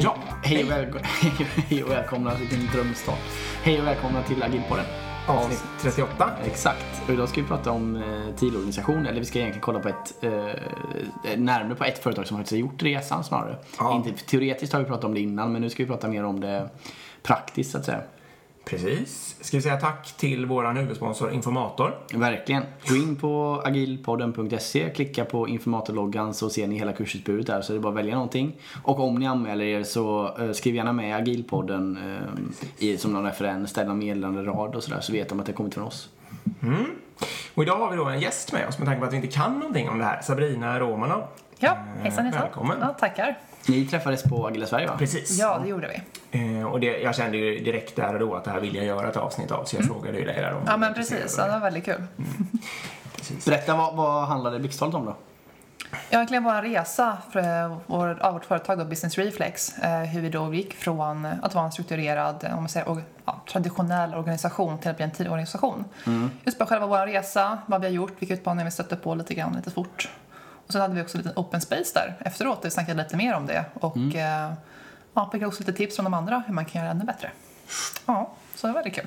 Ja, hej och, välko- hej och välkomna till din drömstart. Hej och välkomna till Agilpodden. Avsnitt 38. Exakt. Och idag ska vi prata om eh, TIL-organisation, eller vi ska egentligen kolla på ett, eh, närmare på ett företag som faktiskt har gjort resan snarare. Ja. Inte, teoretiskt har vi pratat om det innan, men nu ska vi prata mer om det praktiskt så att säga. Precis. Ska vi säga tack till vår huvudsponsor Informator. Verkligen. Gå in på agilpodden.se, klicka på informatorloggan så ser ni hela kursutbudet där så är det bara att välja någonting. Och om ni anmäler er så eh, skriv gärna med agilpodden eh, i, som någon referens, ställ någon meddelande rad och sådär så vet de att det kommit från oss. Och idag har vi då en gäst med oss med tanke på att vi inte kan någonting om det här. Sabrina Romanov. Ja, hejsan hejsan. välkommen. Ja, tackar. Ni träffades på Agila Sverige va? Precis. Ja, det gjorde vi. Eh, och det, jag kände ju direkt där och då att det här vill jag göra ett avsnitt av så jag frågade ju dig där om Mm. Ja, men precis. Ja, det var väldigt kul. Precis. Berätta vad, vad handlade Blixttalet om då? Egentligen vår resa för vår, av vårt företag då, Business Reflex, eh, hur vi då gick från att vara en strukturerad, om man säger, or, ja, traditionell organisation till att bli en tidorganisation. Just bara själva vår resa, vad vi har gjort, vilka utmaningar vi stötte på lite grann, lite fort. Och sen hade vi också en liten open space där efteråt, där vi snackade lite mer om det och eh, ja, fick också lite tips från de andra hur man kan göra ännu bättre. Ja, så det var väldigt kul.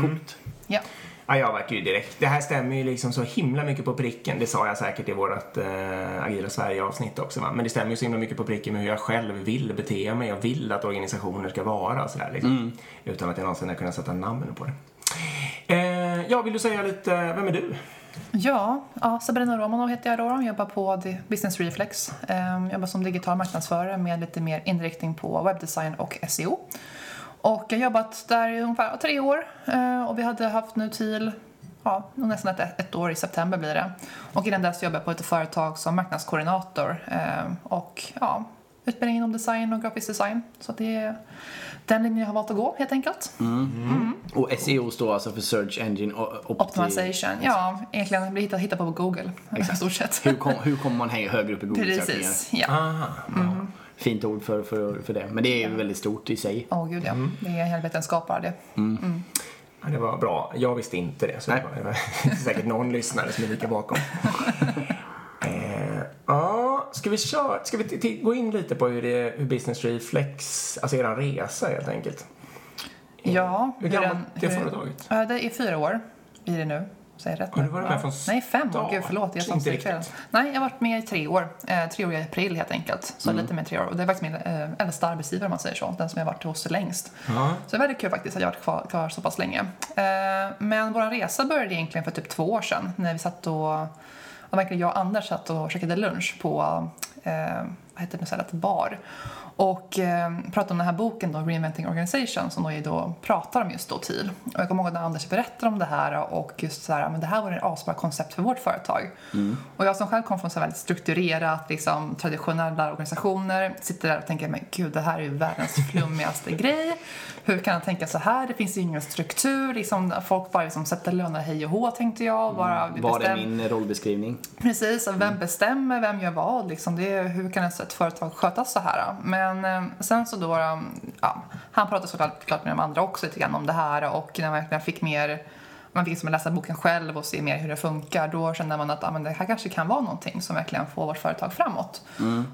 Coolt. Ja. Ja, jag vart ju direkt. Det här stämmer ju liksom så himla mycket på pricken. Det sa jag säkert i vårt eh, Agila Sverige-avsnitt också. Va? Men det stämmer ju så himla mycket på pricken med hur jag själv vill bete mig. Jag vill att organisationer ska vara sådär liksom. Utan att jag någonsin har kunnat sätta namn på det. Eh, ja, vill du säga lite, vem är du? Ja, ja Sabrina Romanov heter jag då. Jobbar på Business Reflex. Jag jobbar som digital marknadsförare med lite mer inriktning på webbdesign och SEO. Och jag har jobbat där i ungefär tre år ehm, och vi hade haft nu till ja, nästan ett, ett år i september blir det. Och innan dess jobbade jag på ett företag som marknadskoordinator ehm, och ja, utbildning inom design och grafisk design. Så det är den linjen jag har valt att gå helt enkelt. Och SEO står alltså för Search Engine Optimization, ja egentligen blir hitta, hitta på Google i stort sett. Hur, kom, hur kommer man högre upp i Google-sökningar? Precis, ja. Aha. Fint ord för, för, för det. Men det är ju väldigt stort i sig. Åh gud ja, det är en hel vetenskap bara det. Ja, det var bra. Jag visste inte det. Så Nej. det var, det var säkert någon lyssnare som är lika bakom. eh, ja, ska vi, köra, ska vi gå in lite på hur, det, hur Business Reflex, alltså er resa helt enkelt? Ja. Hur gammalt är företaget? Ja, det är fyra år blir det nu. Säger rätt Har nu? du varit Ja. med från Nej, fem år. Gud, förlåt. Jag Inte riktigt. Nej, jag har varit med i tre år. Eh, tre år i april helt enkelt. Så Mm. lite mer tre år. Och det är faktiskt min eh, äldsta arbetsgivare om man säger så. Den som jag har varit hos längst. Ja. Så det är väldigt kul faktiskt att jag har varit kvar, kvar så pass länge. Eh, men vår resa började egentligen för typ två år sedan när vi satt och, och verkligen jag och Anders satt och käkade lunch på, eh, vad heter det, ett bar. Och eh, pratade om den här boken då, Reinventing Organization, som då, då pratar om just då TIL. Och jag kommer ihåg när Anders berättar om det här och just så här, men det här var ett asbra koncept för vårt företag. Och jag som själv kom från så väldigt strukturerat, liksom, traditionella organisationer, sitter där och tänker, men gud, det här är ju världens flummigaste grej. Hur kan han tänka så här? Det finns ingen struktur, liksom, folk bara liksom sätter löner hej och hå, tänkte jag. Bara Var är min rollbeskrivning? Precis, vem bestämmer, vem gör vad? Liksom det är, hur kan ett företag skötas så här? Men eh, sen så då, eh, ja, han pratade såklart klart med de andra också lite grann om det här och när man fick mer man fick liksom läsa boken själv och se mer hur det funkar. Då kände man att ja, men det här kanske kan vara någonting som verkligen får vårt företag framåt.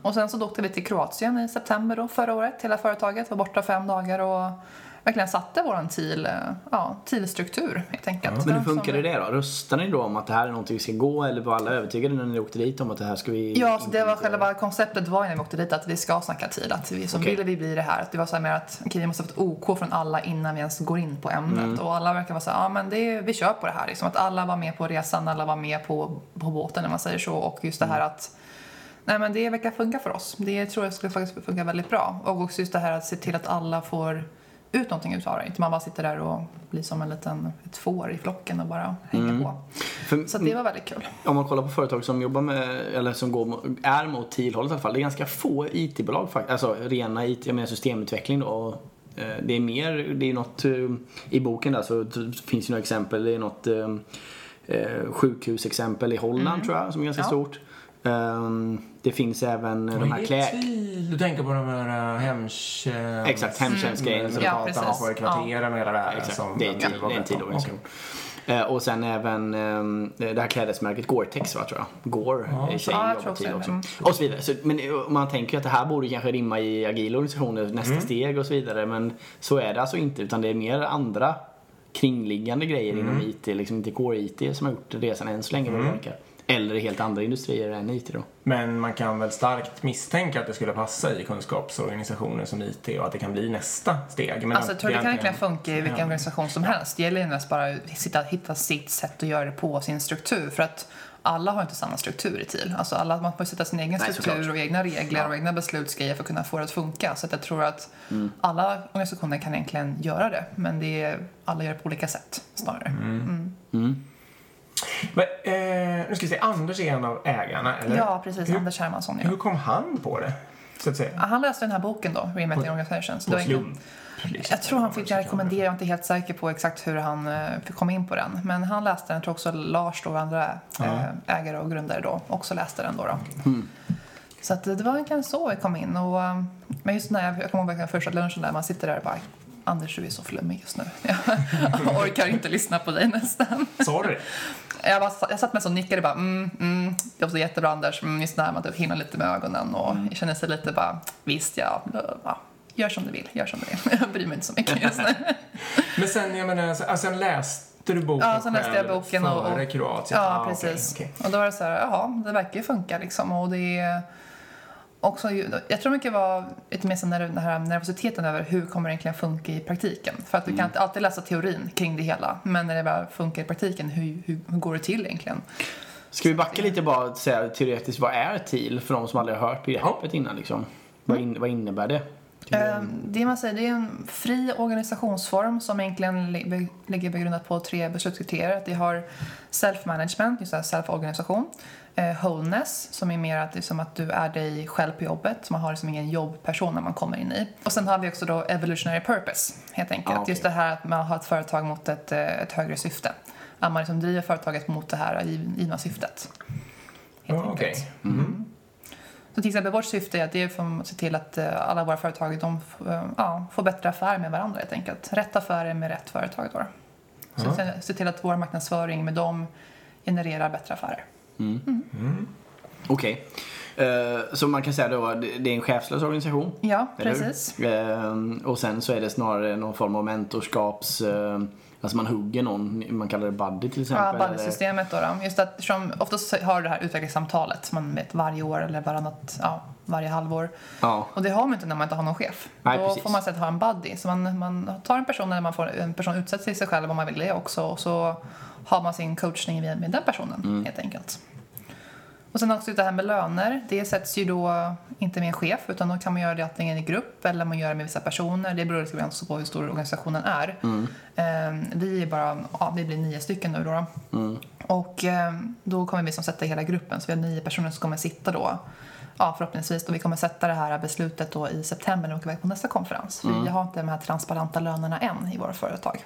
Och sen så åkte vi till Kroatien i september då, förra året. Hela företaget var borta fem dagar och verkligen satte våran TIL, eh, ja, TIL-struktur helt enkelt. Men hur som- funkade det då? Röstade ni då om att det här är någonting vi ska gå eller var alla övertygade när ni åkte dit om att det här ska vi Ja, så det var själva konceptet var när vi åkte dit att vi ska snacka tid. Att vi, så Okej. ville vi bli det här. Att det var så här mer att okej, vi måste ha ett OK från alla innan vi ens går in på ämnet. Och alla verkar vara så här, ja men det, vi kör på det här. Liksom, att alla var med på resan, alla var med på, på båten när man säger så. Och just det här att Nej men det verkar funka för oss. Det tror jag skulle faktiskt funka väldigt bra. Och också just det här att se till att alla får ut någonting utav det. Inte man bara sitter där och blir som en liten, ett får i flocken och bara hänger på. För, Så det var väldigt kul. Om man kollar på företag som jobbar med, eller som går, är mot TIL-hållet i alla fall. Det är ganska få IT-bolag faktiskt. Alltså rena IT, jag menar systemutveckling då. Eh, Det är mer, det är något eh, i boken där så finns det några exempel. Det är något eh, sjukhusexempel i Holland tror jag som är ganska Ja. stort. Ehm, det finns även de här klä... TIL, Du tänker på de här uh, hemtjänst... Exakt, hemtjänstgrejen. Som Ja, precis. har i kvarteren och hela det här. Exakt, som det är en tid- det är en på. Eh, Och sen även ehm, det här klädesmärket Gore-Tex va, tror jag. Gore Ja. i sig Ja, jag jobbar tror också tid det. också. Mm. Och så vidare. Så, men eh, man tänker ju att det här borde kanske rimma i agila organisationer, nästa Mm. steg och så vidare. Men så är det alltså inte, utan det är mer andra kringliggande grejer Mm. inom IT, liksom inte Core-IT som har gjort resan än så länge vad det verkar. Eller helt andra industrier än IT då. Men man kan väl starkt misstänka att det skulle passa i kunskapsorganisationer som IT och att det kan bli nästa steg. Men Alltså, jag tror det kan verkligen funka i vilken Ja. organisation som helst. Det gäller ju mest bara att sitta, hitta sitt sätt att göra det på, sin struktur. För att alla har inte samma struktur i TIL. Alltså alla, man får sätta sin egen Nej, struktur såklart. och egna regler och egna beslutsgrejer för att kunna få det att funka. Så att jag tror att Mm. alla organisationer kan egentligen göra det. Men det är, alla gör det på olika sätt snarare. Mm. Men, eh, nu ska vi se, Anders är en av ägarna, eller? Ja, precis. Hur, Anders Hermansson, ja. hur kom han på det? Så att säga. Han läste den här boken då, Reinventing Organizations. På slump? liksom. Jag tror han fick den rekommendera, jag är inte helt säker på exakt hur han eh, fick komma in på den. Men han läste den, jag tror också Lars då, och andra eh, ägare och grundare då, också läste den då. då. Så att det var egentligen så jag kom in. Och, eh, men just när jag, jag kommer ihåg verkligen första lunchen där, man sitter där och bara Anders, du är så flummig just nu. Jag orkar inte lyssna på dig nästan. Sa du det? Jag, bara, jag satt med och nickade bara mm, mm, det var så jättebra Anders. Mm, just när man typ himlar lite med ögonen och jag känner sig lite bara visst ja, ja, gör som du vill, gör som du vill. Jag bryr mig inte så mycket just nu. Men sen, jag menar, alltså, sen läste du boken Ja, sen läste jag boken och- före Kroatien? Ja, Ah, precis. okej. Och då var det så här, jaha, det verkar ju funka liksom. Och det är också, jag tror mycket var lite mer när den här nervositeten över hur kommer det egentligen funka i praktiken. För att du Mm. kan inte alltid läsa teorin kring det hela, men när det väl funkar i praktiken, hur, hur, hur går det till egentligen? Ska vi backa lite bara och säga teoretiskt, vad är TIL för de som aldrig har hört begreppet innan liksom? Vad, in, vad innebär det? Eh, Det man säger, det är en fri organisationsform som egentligen ligger begrundat på tre beslutskriterier. Att vi har self-management, just self-organisation. Eh, wholeness, som är mer att, det är som att du är dig själv på jobbet. Man har liksom ingen jobbperson när man kommer in i. Och sen har vi också då evolutionary purpose, helt enkelt. Ah, okej. Just det här att man har ett företag mot ett, eh, ett högre syfte. Att man liksom driver företaget mot det här giv- givna syftet. Helt Ja, enkelt. okej. Mm. Så till exempel vårt syfte är att det är för att se till att eh, alla våra företag de, eh, ja, får bättre affärer med varandra helt enkelt. Rätt affärer med rätt företag då. Så se, se till att vår marknadsföring med dem genererar bättre affärer. Okej. Eh, så man kan säga då, det det är en chefslös organisation? Ja, precis. Ehm, och sen så är det snarare någon form av mentorskaps... ehm, alltså man hugger någon, man kallar det buddy till exempel. Ja, buddy-systemet då, då. Just att som oftast har du det här utvecklingssamtalet man vet varje år eller varannat, ja, varje halvår. Ja, Och det har man inte när man inte har någon chef. Nej, Då precis. får man sätta ha en buddy. Så man, man tar en person eller man får en person utsätta sig sig själv om man vill det också. Och så har man sin coachning med, den personen Mm. helt enkelt. Och sen också det här med löner. Det sätts ju då inte med en chef utan då kan man göra det antingen i grupp eller man gör det med vissa personer. Det beror lite grann också på hur stor organisationen är. Mm. Eh, vi är bara, ja, vi blir nio stycken nu då. Mm. Och eh, då kommer vi som sätta hela gruppen, så vi har nio personer som kommer sitta då. Ja, förhoppningsvis. Och vi kommer sätta det här beslutet då i september när vi åker iväg på nästa konferens. För vi har inte de här transparenta lönerna än i våra företag.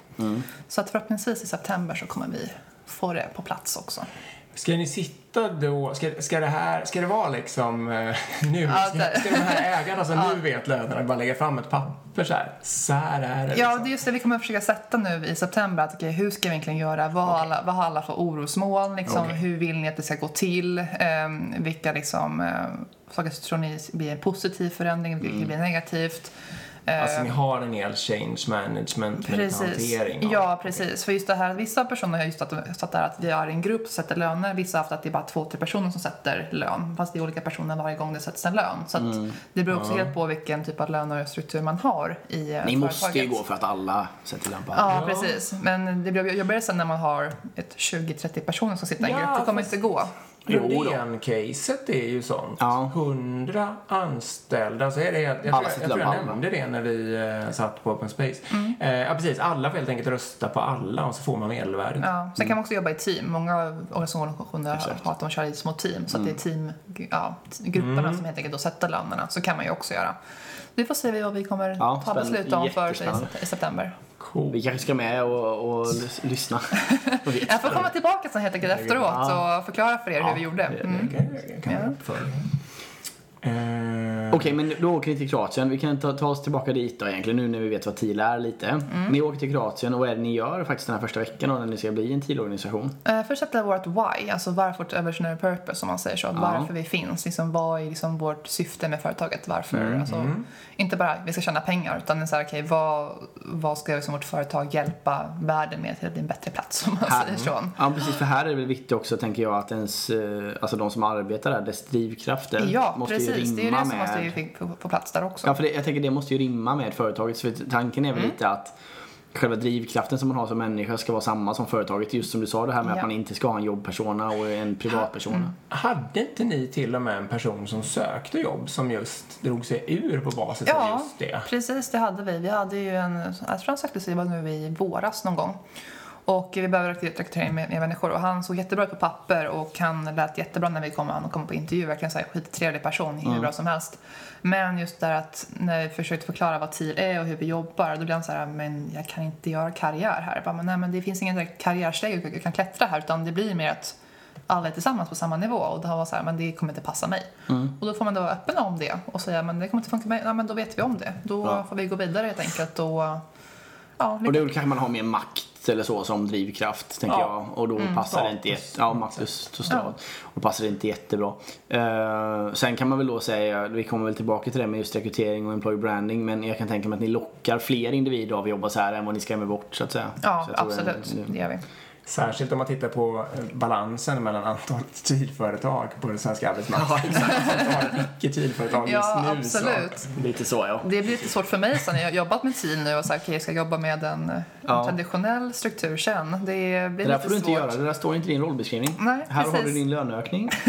Så att förhoppningsvis i september så kommer vi få det på plats också. Ska ni sitta då, ska, ska det här, ska det vara liksom eh, nu, ska, ska de här ägarna som nu vet lönerna bara lägga fram ett papper så här, så här är det Ja, liksom. det är just det vi kommer att försöka sätta nu i september. Att, okej, hur ska vi egentligen göra? Vad har alla, vad har alla för orosmoln? Liksom, Okej. Hur vill ni att det ska gå till? Ehm, vilka liksom, eh, saker tror ni blir en positiv förändring? Vilka blir negativt? Eh, Alltså ni har en hel change management Precis. hantering av- Ja, precis. För just det här, vissa personer har just att, satt där att vi är en grupp som sätter löner. Vissa har haft att det är bara två, tre personer som sätter lön. Fast det är olika personer varje gång det sätts en lön. Så att det beror också helt på vilken typ av lönestruktur man har i eh, Ni måste ju företaget. gå för att alla sätter lampan. Ja, Ja. precis. Men det blir jobbigare sen när man har ett 20-30 personer som sitter i en Ja, grupp. Det kommer fast- inte gå. Lundén-caset är ju sånt. Ja. 100 anställda, så är det, jag, jag, Alla tror, sitter jag, tror jag nämnde det när vi eh, satt på Open Space. Mm. Eh, ja, precis. Alla får helt enkelt rösta på alla och så får man medelvärdet. Ja. Sen kan man också jobba i team. Många organisationer har, Exakt. har att de kör i små team. Så att det är team, ja, grupperna som helt enkelt då sätter lönerna. Så kan man ju också göra. Vi får se vad vi kommer Ja, ta beslut om för i september. Cool. Vi kanske ska med och, och lys- lyssna. Jag får komma tillbaka sen helt enkelt efteråt och förklara för er hur vi gjorde. Mm. Ja. Eh, Okej, men då åker ni till Kroatien. Vi kan ta, ta oss tillbaka dit då egentligen nu när vi vet vad TIL är lite. Mm. Ni åker till Kroatien och vad är det ni gör faktiskt den här första veckan då när ni ska bli en TIL-organisation? Uh, först sätta vårt why, alltså varför vårt evolutionary purpose om man säger så. Varför vi finns. Liksom, vad är liksom vårt syfte med företaget? Varför? Alltså, Inte bara vi ska tjäna pengar utan så här, okay, vad, vad ska liksom vårt företag hjälpa världen med till att bli en bättre plats om man Här- säger så. Ja, precis. För här är det väl viktigt också, tänker jag, att ens, eh, alltså de som arbetar där, dess drivkrafter Ja, måste precis. Ju Det är ju rimma det som med... måste ju fi- på, på plats där också. Ja, för det, jag tänker det måste ju rimma med företaget. För tanken är väl Mm. lite att själva drivkraften som man har som människa ska vara samma som företaget. Just som du sa det här med Ja. att man inte ska ha en jobbpersona och en privatpersona. Hade inte ni till och med en person som sökte jobb som just drog sig ur på basis av Ja, just det? precis det hade vi. Vi hade ju en, jag tror han sökte sig nu i våras någon gång. Och vi behöver rekrytera med, med människor och han såg jättebra ut på papper och han lät jättebra när vi kom, han kom på intervju. Verkligen så här skittrevlig person, hur bra som helst. Men just där att när vi försökte förklara vad TIL är och hur vi jobbar, då blev han så här, men jag kan inte göra karriär här. Jag bara, men nej men det finns ingen karriärsteg jag kan klättra här utan det blir mer att alla är tillsammans på samma nivå och då var så här, men det kommer inte passa mig. Och då får man då vara öppen om det och säga, men det kommer inte funka mig, ja men då vet vi om det. Då Ja. får vi gå vidare helt enkelt och ja, Och då kanske man har mer makt eller så som drivkraft, tänker Ja. jag. Och då Mm. passar det inte jätte, ja, makt och stad. Och passar det inte jättebra. Eh, sen kan man väl då säga, vi kommer väl tillbaka till det med just rekrytering och employer branding. Men jag kan tänka mig att ni lockar fler individer av att jobba så här än vad ni skrämmer bort så att säga. Ja, absolut. det- Det gör vi. Särskilt om man tittar på eh, balansen mellan antalet TIL-företag på den svenska arbetsmarknaden. Antalet icke-TIL-företag just Ja, nu. absolut. Så. Lite så ja. Det blir lite svårt för mig sen när jag har jobbat med TIL nu och sagt okej, jag ska jobba med en, en Ja. traditionell struktur sen. Det blir Det lite där får du inte svårt. göra, det där står inte i din rollbeskrivning. Nej, här har precis. du din löneökning.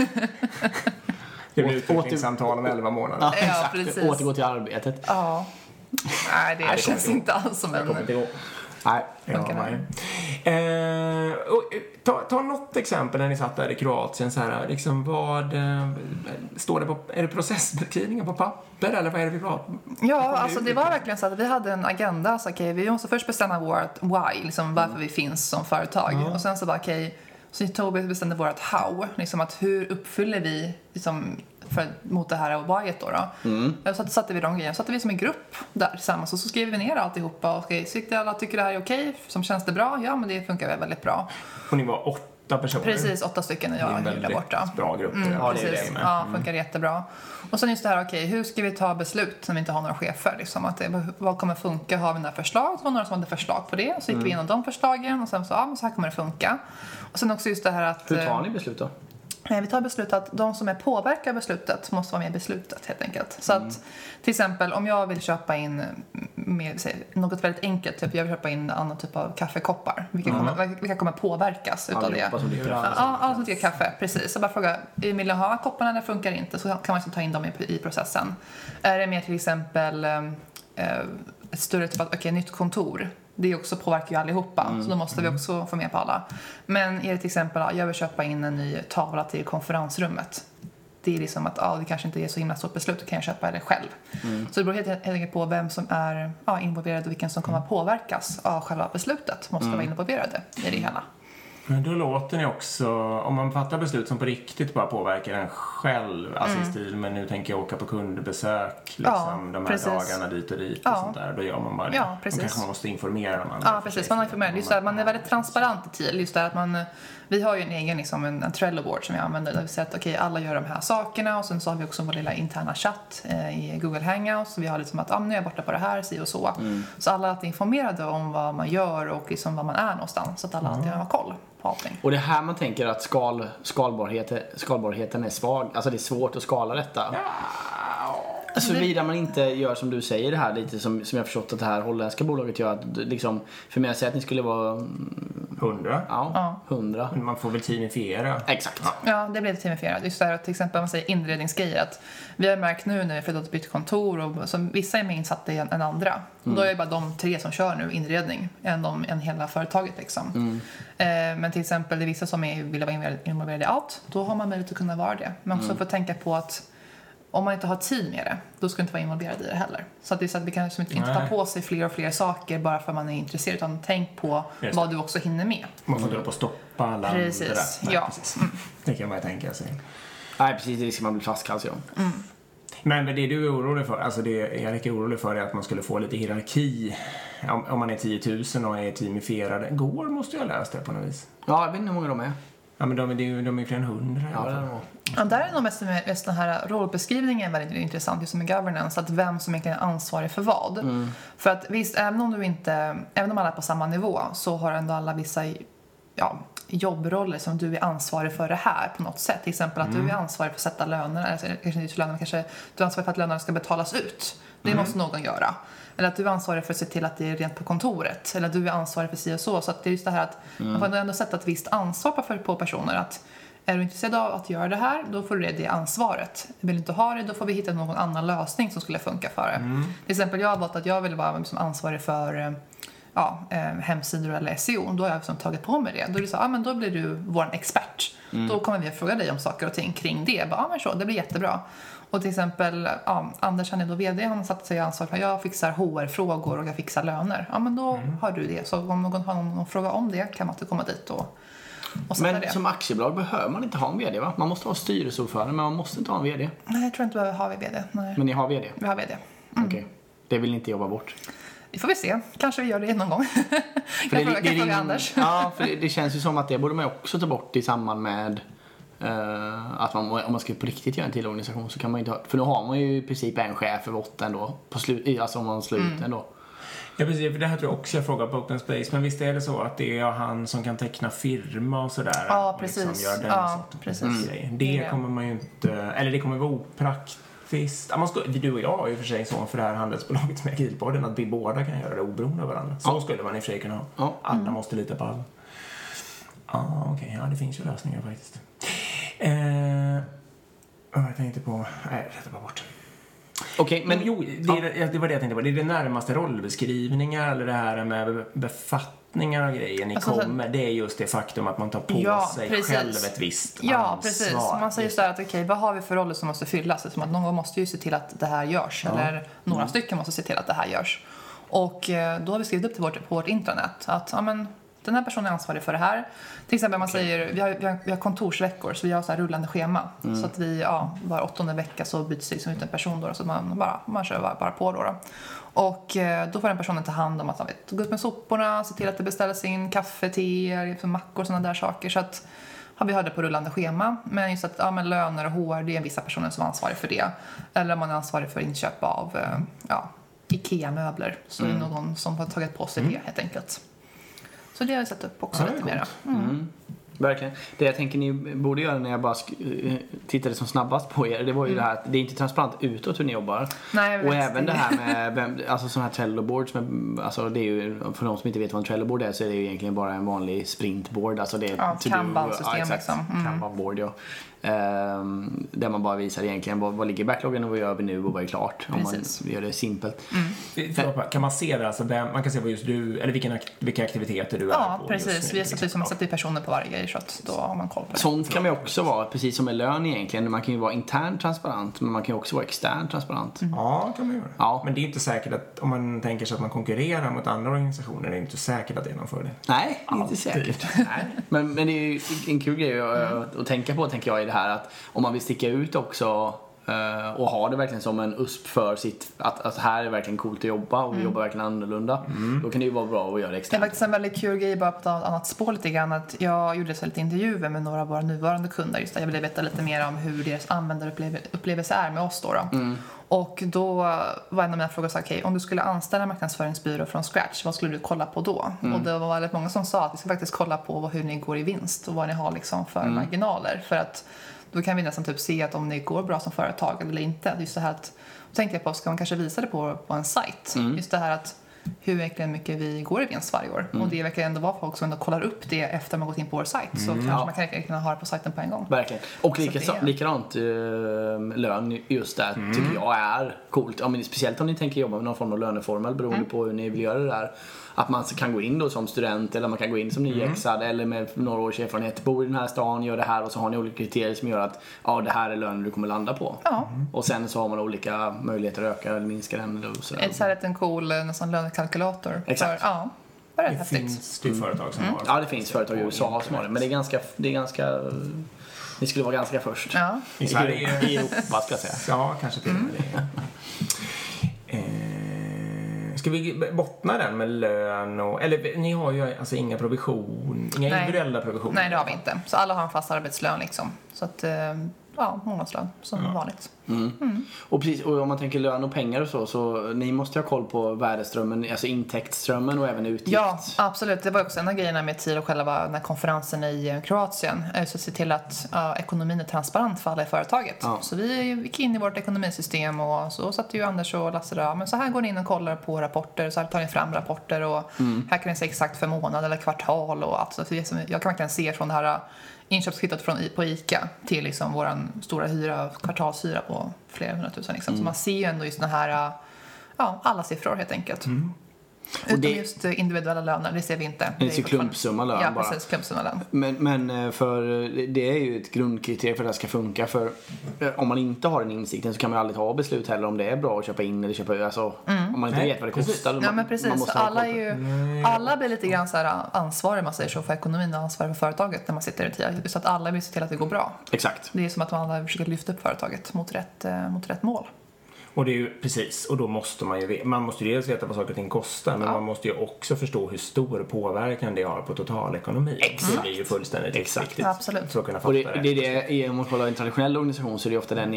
Det blir utvecklingssamtal om 11 månader. Ja, Ja, exakt. precis. Återgå till arbetet. Ja. Nej, det, kommer känns inte alls som en... Nej. Ja, nej. Eh, och, eh, ta, ta något exempel när ni satt där i Kroatien. Så här, liksom vad, eh, står det på, är det processbeskrivningar på papper eller vad är det vi pratar Ja, alltså det var verkligen så att vi hade en agenda. Så, okay, vi måste först bestämma vårt why, liksom varför vi finns som företag. Och sen så bara okej, så tog vi bestämde vårt how, liksom att hur uppfyller vi liksom, för, mot det här whyet då. då. Och Så att- satte vi de grejerna, så satte vi som en grupp där tillsammans och så skrev vi ner alltihopa. Och okej, så alla tycker det här är okej, som känns det bra? Ja, men det funkar väldigt bra. Och ni var åtta personer. Precis, åtta stycken när Det är jag en är där borta. bra grupp. Mm, Ja, det är precis. det med. Ja, funkar jättebra. Och sen just det här, okej, hur ska vi ta beslut när vi inte har några chefer? Liksom, att det, vad kommer funka? Har vi några förslag? Så var det några som hade förslag på det. Så gick vi igenom de förslagen och sen så, ja, men så här kommer det funka. Och sen också just det här att... Hur tar eh, ni beslut då? Eh, Vi tar beslut att de som är påverkade av beslutet måste vara med i beslutet helt enkelt. Så Mm. att till exempel om jag vill köpa in med, säg, något väldigt enkelt, typ jag vill köpa in en annan typ av kaffekoppar. Vilka, kommer, vilka kommer påverkas utav det? Som dricker kaffe. ja, alla som dricker kaffe, precis. Så bara fråga, vill ni ha kopparna eller funkar det inte? Så kan man liksom ta in dem i, i processen. Är det mer till exempel eh, ett större typ av, okej, nytt kontor. Det också påverkar ju allihopa, så då måste vi också få med på alla. Men är det till exempel, ja, jag vill köpa in en ny tavla till konferensrummet. Det är liksom att ja, det kanske inte är så himla stort beslut, då kan jag köpa det själv. Så det beror helt helt enkelt på vem som är ja, involverad och vilken som kommer att påverkas av själva beslutet. Måste vara involverade i det hela. Men då låter ni också, om man fattar beslut som på riktigt bara påverkar en själv, alltså i stil med nu tänker jag åka på kundbesök, liksom, Mm. Ja, de här precis. dagarna dit och dit och Ja. sånt där, då gör man bara det. Ja, Då precis. kanske man måste informera de andra. Ja, precis. Man, har informerat. Just det, man är väldigt transparent i. Just det att man, vi har ju en egen liksom, en, en Trello-board som jag använder där vi säger att okej, alla gör de här sakerna och sen så har vi också vår lilla interna chatt eh, i Google Hangouts. Så vi har liksom att ah, nu är jag borta på det här, si och så. Så alla är alltid informerade om vad man gör och liksom var man är någonstans. Så att alla alltid har koll allting. Och det är här man tänker att skal, skalbarhet, skalbarheten är svag. Alltså det är svårt att skala detta. Såvida man inte gör som du säger det här lite som, som jag förstått att det här holländska bolaget gör. Att, liksom, för mig att säga att ni skulle vara mm, Hundra. ja, Ja. hundra. Men man får väl teamifiera. Exakt. Ja, det blev teamifierat. Just det här att till exempel om man säger inredningsgrejer att vi har märkt nu när vi flyttat och bytt kontor och så vissa är mer insatta än, andra. Och Då är det bara de tre som kör nu inredning än, de, än hela företaget liksom. Eh, men till exempel det är vissa som är, vill vara involverade- i allt. Då har man möjlighet att kunna vara det. Men också få tänka på att om man inte har tid med det, då ska man inte vara involverad i det heller. Så att det är så att vi kan liksom inte, inte ta på sig fler och fler saker bara för att man är intresserad, utan tänk på Just vad du också hinner med. Man får inte hålla på att stoppa alla Precis, andra. Nej, ja. Precis. Det kan man ju tänka sig. Nej, precis. Det riskerar man bli flaskhals ja. Men det du är orolig för, alltså det Erik är orolig för är att man skulle få lite hierarki. Om, om man är 10 000 och är teamifierade. Går måste jag ha läst det på något vis. Ja, jag vet inte hur många de är. Ja men de, är- ju- de är fler än hundra Ja. Ja, där är nog mest, mest den här rollbeskrivningen väldigt intressant, just med governance, att vem som egentligen är ansvarig för vad. Mm. För att visst, även om du inte, även om alla är på samma nivå så har ändå alla vissa ja, jobbroller som du är ansvarig för det här på något sätt. Till exempel att Mm. du är ansvarig för att sätta löner, eller kanske inte löner, men kanske du är ansvarig för att lönerna ska betalas ut. Det Mm. måste någon göra. Eller att du är ansvarig för att se till att det är rent på kontoret. Eller att du är ansvarig för si och så. Så att det är just det här att Mm. man får ändå sätta ett visst ansvar på, på personer. Att är du intresserad av att göra det här, då får du det, det ansvaret. Vill du inte ha det, då får vi hitta någon annan lösning som skulle funka för det. Till exempel, jag har valt att jag vill vara liksom ansvarig för eh, ja, eh, hemsidor eller SEO. Då har jag liksom tagit på mig det. Då är det så, ja, men då blir du vår expert. Då kommer vi att fråga dig om saker och ting kring det. Bara, ja, men så, det blir jättebra. Och till exempel, ja, Anders han är då VD, han har satt sig ansvar för jag fixar HR-frågor och jag fixar löner. Ja, men då har du det. Så om någon har någon, fråga om det kan man inte komma dit och, och Men det. som aktiebolag behöver man inte ha en VD va? Man måste ha styrelseordförande men man måste inte ha en VD. Nej, jag tror inte vi behöver ha VD. Nej, Men ni har VD? vi har VD. Okej. Det vill ni inte jobba bort? Det får vi se. Kanske vi gör det någon gång. För jag frågar, kan ringer- fråga Anders. Ja, för det, det känns ju som att det borde man också ta bort i samband med att man, om man ska på riktigt göra en till organisation så kan man ju inte ha, för då har man ju i princip en chef över åtta ändå, på slut, alltså om man slår Mm. ut ändå. Ja precis, för det här tror jag också jag frågar på Open Space. Men visst är det så att det är han som kan teckna firma och sådär? Ja, och precis. Liksom gör den Ja, precis. grejer. Det kommer man ju inte, eller det kommer vara opraktiskt. Ja, man ska, du och jag har ju för sig så för det här handelsbolaget som är Agilpodden att vi båda kan göra det oberoende av varandra. Så skulle man i och för sig kunna ha. Ja. Alla måste lita på alla. Ja, okej. Ja, det finns ju lösningar faktiskt. Eh, jag tänkte på... Nej, jag sätter bara bort. Okej, Men men jo, det, är, det var det jag tänkte på. Det är det närmaste rollbeskrivningar eller det här med befattningar och grejer ni Alltså, så- kommer. Det är just det faktum att man tar på Ja, sig precis. själv ett visst Ja, ansvar. precis. Man säger så här att okej, vad har vi för roller som måste fyllas? Som att någon måste ju se till att det här görs. Eller några stycken måste se till att det här görs. Och eh, då har vi skrivit upp till vårt, på vårt intranät att ja, men, den här personen är ansvarig för det här. Till exempel man säger, vi har, vi, har, vi har kontorsveckor så vi har så här rullande schema. Så att vi, ja, var åttonde vecka så byts det liksom ut en person då. Så man bara, man kör bara, bara på då. då. Och eh, då får den personen ta hand om att man vet, gå ut med soporna, se till att det beställs in kaffe, te, liksom mackor och sådana där saker. Så att har vi hade på rullande schema. Men just att ja, men löner och HR, det är vissa personer som är ansvariga för det. Eller om man är ansvarig för inköp av eh, ja, IKEA-möbler så är det någon som har tagit på sig det helt enkelt. Så det har jag satt upp också Ja, lite mera. coolt. verkligen. Det jag tänker ni borde göra när jag bara sk- eh, tittade som snabbast på er, det var ju det här att det är inte transparent utåt hur ni jobbar. Mm. Nej, jag Och även det- här med, vem, alltså sådana här Trello-boards, med, alltså det är ju, för de som inte vet vad en Trello-board är så är det ju egentligen bara en vanlig sprintboard. Alltså det är Ja, Kanban-system exakt. liksom. Mm. Kanban-board ja. Ehm, där man bara visar egentligen vad, vad ligger i backloggen och vad gör vi nu och vad är klart. Precis. Om man gör det simpelt. Förlåt, bara, Kan man se det? Alltså, vem, man kan se vad just du, eller vilken, vilka aktiviteter du är Ja, på precis. just nu, Vi har satt, liksom, Ja. satt i personer på varje grej så att då har man koll på det. Sånt kan man ju också vara, precis som med lön egentligen. Man kan ju vara internt transparent men man kan ju också vara externt transparent. Ja, kan man göra. Ja. Men det är inte säkert att, om man tänker sig att man konkurrerar mot andra organisationer, det är inte säkert att det är någon fördel. Nej, inte Alltid. säkert. Nej. Men, men det är ju en kul grej att, att tänka på tänker jag i det här att om man vill sticka ut också och ha det verkligen som en USP för sitt, att, att här är verkligen coolt att jobba och vi jobbar verkligen annorlunda. Då kan det ju vara bra att göra det Det är externt. faktiskt en väldigt kul grej bara på ett annat spår lite grann att jag gjorde så lite intervjuer med några av våra nuvarande kunder just där jag ville veta lite mer om hur deras användarupplevelse är med oss då. då. Och då var en av mina frågor så okej om du skulle anställa en marknadsföringsbyrå från scratch, vad skulle du kolla på då? Och det var väldigt många som sa att vi ska faktiskt kolla på hur ni går i vinst och vad ni har liksom för marginaler. För att då kan vi nästan typ se att om ni går bra som företag eller inte. Just det här att, då tänkte jag på, ska man kanske visa det på, på en sajt? Just det här att hur verkligen mycket vi går i vinst varje år. Och det verkar ändå vara folk som ändå kollar upp det efter man gått in på vår sajt. Så kanske Ja. man kan kunna ha det på sajten på en gång. Verkligen. Och Så lika, det- likadant eh, lön just där Mm. tycker jag är coolt. Ja, men speciellt om ni tänker jobba med någon form av löneformel beroende Mm. på hur ni vill göra det där. Att man kan gå in då som student eller man kan gå in som Mm. nyexad eller med några års erfarenhet. Bor i den här stan, gör det här och så har ni olika kriterier som gör att ja, det här är lönen du kommer landa på. Ja, Och sen så har man olika möjligheter att öka eller minska den. Eller så. ett så här liten cool eh, nästan lönekalkylator. Exakt. För, ja, det Det finns det företag som har. Ja, det finns företag i USA som har det. Men det är ganska, det är ganska ni skulle vara ganska först. Ja. I Sverige. I Europa ska jag säga. Ja, kanske till och med det. Ska vi bottna den med lön och... Eller ni har ju alltså inga provision, inga Nej. individuella provisioner. Nej, det har vi inte. Så alla har en fast arbetslön liksom. Så att, eh, ja, månadslön som vanligt. Och, precis, och om man tänker lön och pengar och så, så ni måste ha koll på värdeströmmen, alltså intäktsströmmen och även utgift. Ja, absolut. Det var också en av grejerna med TIR och själva den här konferensen i Kroatien. eh, Så se till att ja, ekonomin är transparent för alla i företaget. Ja. Så vi gick in i vårt ekonomisystem och så satt ju Anders och Lasse där. Men så här går ni in och kollar på rapporter. Så här tar ni fram rapporter och här kan ni se exakt för månad eller kvartal och allt. Så det som jag kan verkligen se från det här inköpskvittot från, på ICA till liksom vår stora hyra, kvartalshyra på flera hundratusen. Liksom. Så man ser ju ändå just den här, ja, alla siffror helt enkelt. Utom det- just eh, individuella löner, det ser vi inte. Det är fortfarande- klumpsumma lön Ja, bara. precis. Klumpsumma lön. Men, men eh, för eh, det är ju ett grundkriterium för att det ska funka. För om man inte har den insikten så kan man ju aldrig ta beslut heller om det är bra att köpa in eller köpa ut. Alltså, Om man inte Nej, vet vad det kostar. Ja, man- men precis. alla, är ju, alla blir lite grann så här ansvariga, man säger så, för ekonomin och ansvariga för företaget när man sitter i TIA. Så att alla vill se till att det går bra. Exakt. Det är som att man alla försöker lyfta upp företaget mot rätt, mot rätt mål. Och det är ju precis, och då måste man ju veta, man måste ju dels veta vad saker och ting kostar men Ja. man måste ju också förstå hur stor påverkan det har på totalekonomin. Exakt. Det blir ju fullständigt Exakt. viktigt. Absolut. För att kunna fatta Och det, rätt. det är det, om man kollar en traditionell organisation så är det ofta den,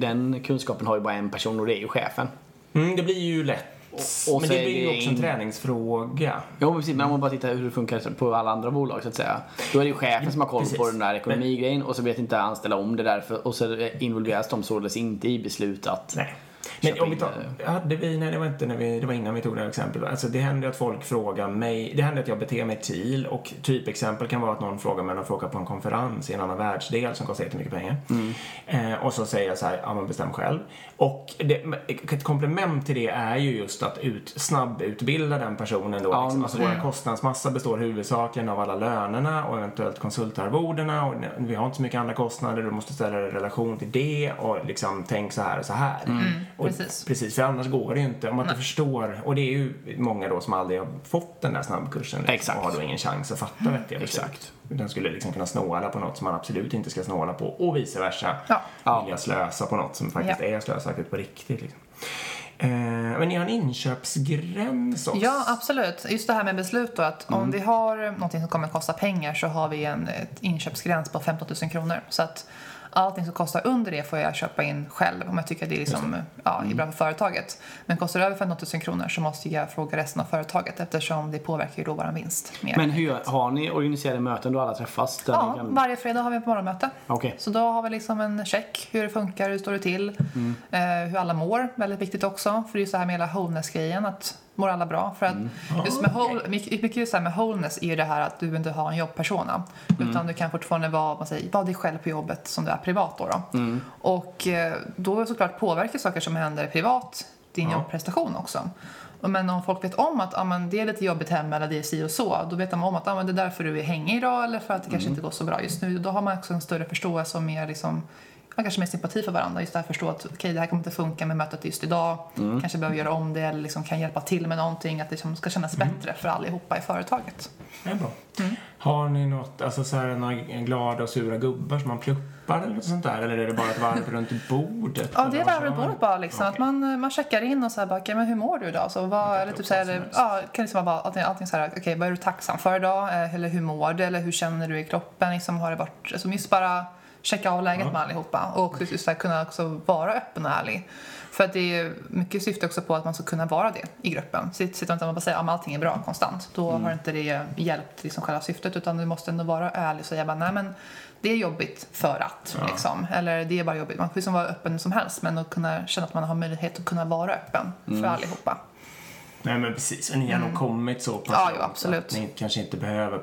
den kunskapen har ju bara en person och det är ju chefen. Mm, det blir ju lätt. Och- och men det är blir ju det också en in- träningsfråga. Jo men precis, men om man bara tittar hur det funkar på alla andra bolag så att säga. Då är det ju chefen som har koll Precis. på den där ekonomigrejen och så vet inte anställda om det därför och så involveras de således inte i beslut att Nej. Men om vi tar, hade vi, nej det var inte när vi, det var innan vi tog det här exemplet. Alltså det händer att folk frågar mig, det händer att jag beter mig till och typexempel kan vara att någon frågar mig när frågar på en konferens i en annan världsdel som kostar jättemycket pengar. Eh, och så säger jag så här, ja men bestäm själv. Och det, ett komplement till det är ju just att ut, snabbutbilda den personen då. Ja, liksom. Alltså mm. vår kostnadsmassa består huvudsakligen av alla lönerna och eventuellt konsultarvodena och vi har inte så mycket andra kostnader, du måste ställa det i relation till det och liksom tänk så här och så här. och precis. Precis, för annars går det ju inte. Om man inte förstår, och det är ju många då som aldrig har fått den där snabbkursen liksom, Exakt. och har då ingen chans att fatta vettiga beslut. Exakt. Den skulle liksom kunna snåla på något som man absolut inte ska snåla på och vice versa. Ja. Ja. Vilja slösa på något som faktiskt Ja. är slösaktigt på riktigt. Liksom. Eh, men ni har en inköpsgräns också. Ja, absolut. Just det här med beslut då, att Mm. om vi har någonting som kommer att kosta pengar så har vi en ett inköpsgräns på 15 000 kronor. Så att allting som kostar under det får jag köpa in själv om jag tycker att det är, liksom, ja, är bra för företaget. Men kostar det över 15 000 kronor så måste jag fråga resten av företaget eftersom det påverkar ju då vår vinst mer. Men hur har ni organiserade möten då alla träffas? Ja, kan... varje fredag har vi ett morgonmöte. Okej. Så då har vi liksom en check, hur det funkar, hur står det till, Mm. eh, hur alla mår, väldigt viktigt också. För det är ju så här med hela wholeness-grejen, att mår alla bra? För att Mm. just med, whole, mycket, så med wholeness är ju det här att du inte har en jobbpersona. Mm. Utan du kan fortfarande vara, man säger, vara dig själv på jobbet som du är privat då. då. Mm. Och eh, då såklart påverkar saker som händer privat din Ja. jobbprestation också. Men om folk vet om att ah, men det är lite jobbigt hemma eller det är si och så, då vet de om att ah, men det är därför du är hängig idag eller för att det kanske inte går så bra just nu. Då har man också en större förståelse och mer liksom, ja, kanske mer sympati för varandra. Just det här förstå att okej, det här kommer inte funka med mötet just idag. Kanske behöver göra om det eller liksom kan hjälpa till med någonting. Att det liksom ska kännas bättre för allihopa i företaget. Det är bra. Mm. Har ni något, alltså så här, några glada och sura gubbar som man pluppar eller något sånt där? Eller är det bara ett varv runt bordet? Ja, det är varv runt man? bordet bara liksom. Att Okej. man, man checkar in och så här bara, okej, men hur mår du idag? Så vad, eller typ så här, ja, kan liksom vara allting, allting så här, okej, vad är du tacksam för idag? Eh, Eller hur mår du? Eller hur känner du i kroppen? Liksom, har det varit, alltså just bara checka av läget Ja. med allihopa och just här, kunna också vara öppen och ärlig. För att det är mycket syfte också på att man ska kunna vara det i gruppen. Sitter man inte och bara säger att allting är bra konstant. Då Mm. har inte det hjälpt liksom själva syftet utan du måste ändå vara ärlig och säga bara, nej men det är jobbigt för att. Ja. Liksom. Eller det är bara jobbigt. Man får liksom vara öppen som helst men att kunna känna att man har möjlighet att kunna vara öppen Mm. för allihopa. Nej men precis, och ni har nog kommit så pass Mm. Ja, jo, absolut. att Ni kanske inte behöver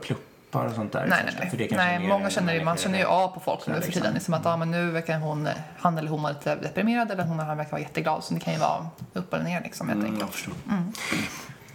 pluppar och sånt där Nej, nej, för det nej. kanske många känner ju, man känner ju av på folk nu för tiden. Liksom att ja, men nu verkar hon, han eller hon vara lite deprimerad eller hon eller han verkar vara jätteglad. Så det kan ju vara upp eller ner liksom helt Mm, enkelt.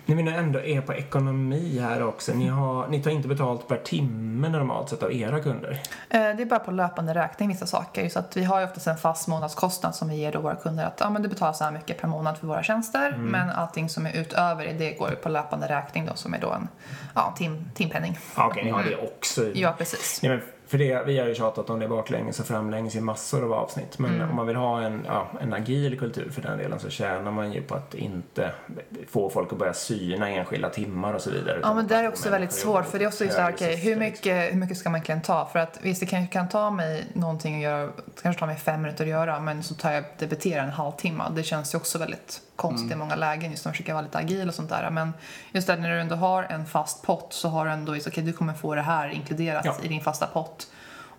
Vi nu ändå är på ekonomi här också, ni, har, ni tar inte betalt per timme normalt sett av era kunder? Eh, Det är bara på löpande räkning vissa saker. Så att vi har ju oftast en fast månadskostnad som vi ger då våra kunder att ja, men du betalar så här mycket per månad för våra tjänster. Mm. Men allting som är utöver det, det går på löpande räkning då som är då en ja, tim, timpenning. Ja, Okej, ni har det också. Ja, precis. Nej, men för det, vi har ju tjatat om det baklänges och framlänges i massor av avsnitt. Men Mm. om man vill ha en, ja, en agil kultur för den delen så tjänar man ju på att inte få folk att börja syna enskilda timmar och så vidare. Ja, men det är också väldigt svårt för det är också på så här, syfte, hur mycket, hur mycket ska man egentligen ta? För att visst, det kan, kan ta mig någonting att göra, det kanske tar mig fem minuter att göra, men så tar jag debiterar en halvtimme. Det känns ju också väldigt konstigt i många lägen, just när man försöker vara lite agil och sånt där. Men just det, när du ändå har en fast pott så har du ändå, okej, du kommer få det här inkluderat Ja. i din fasta pott.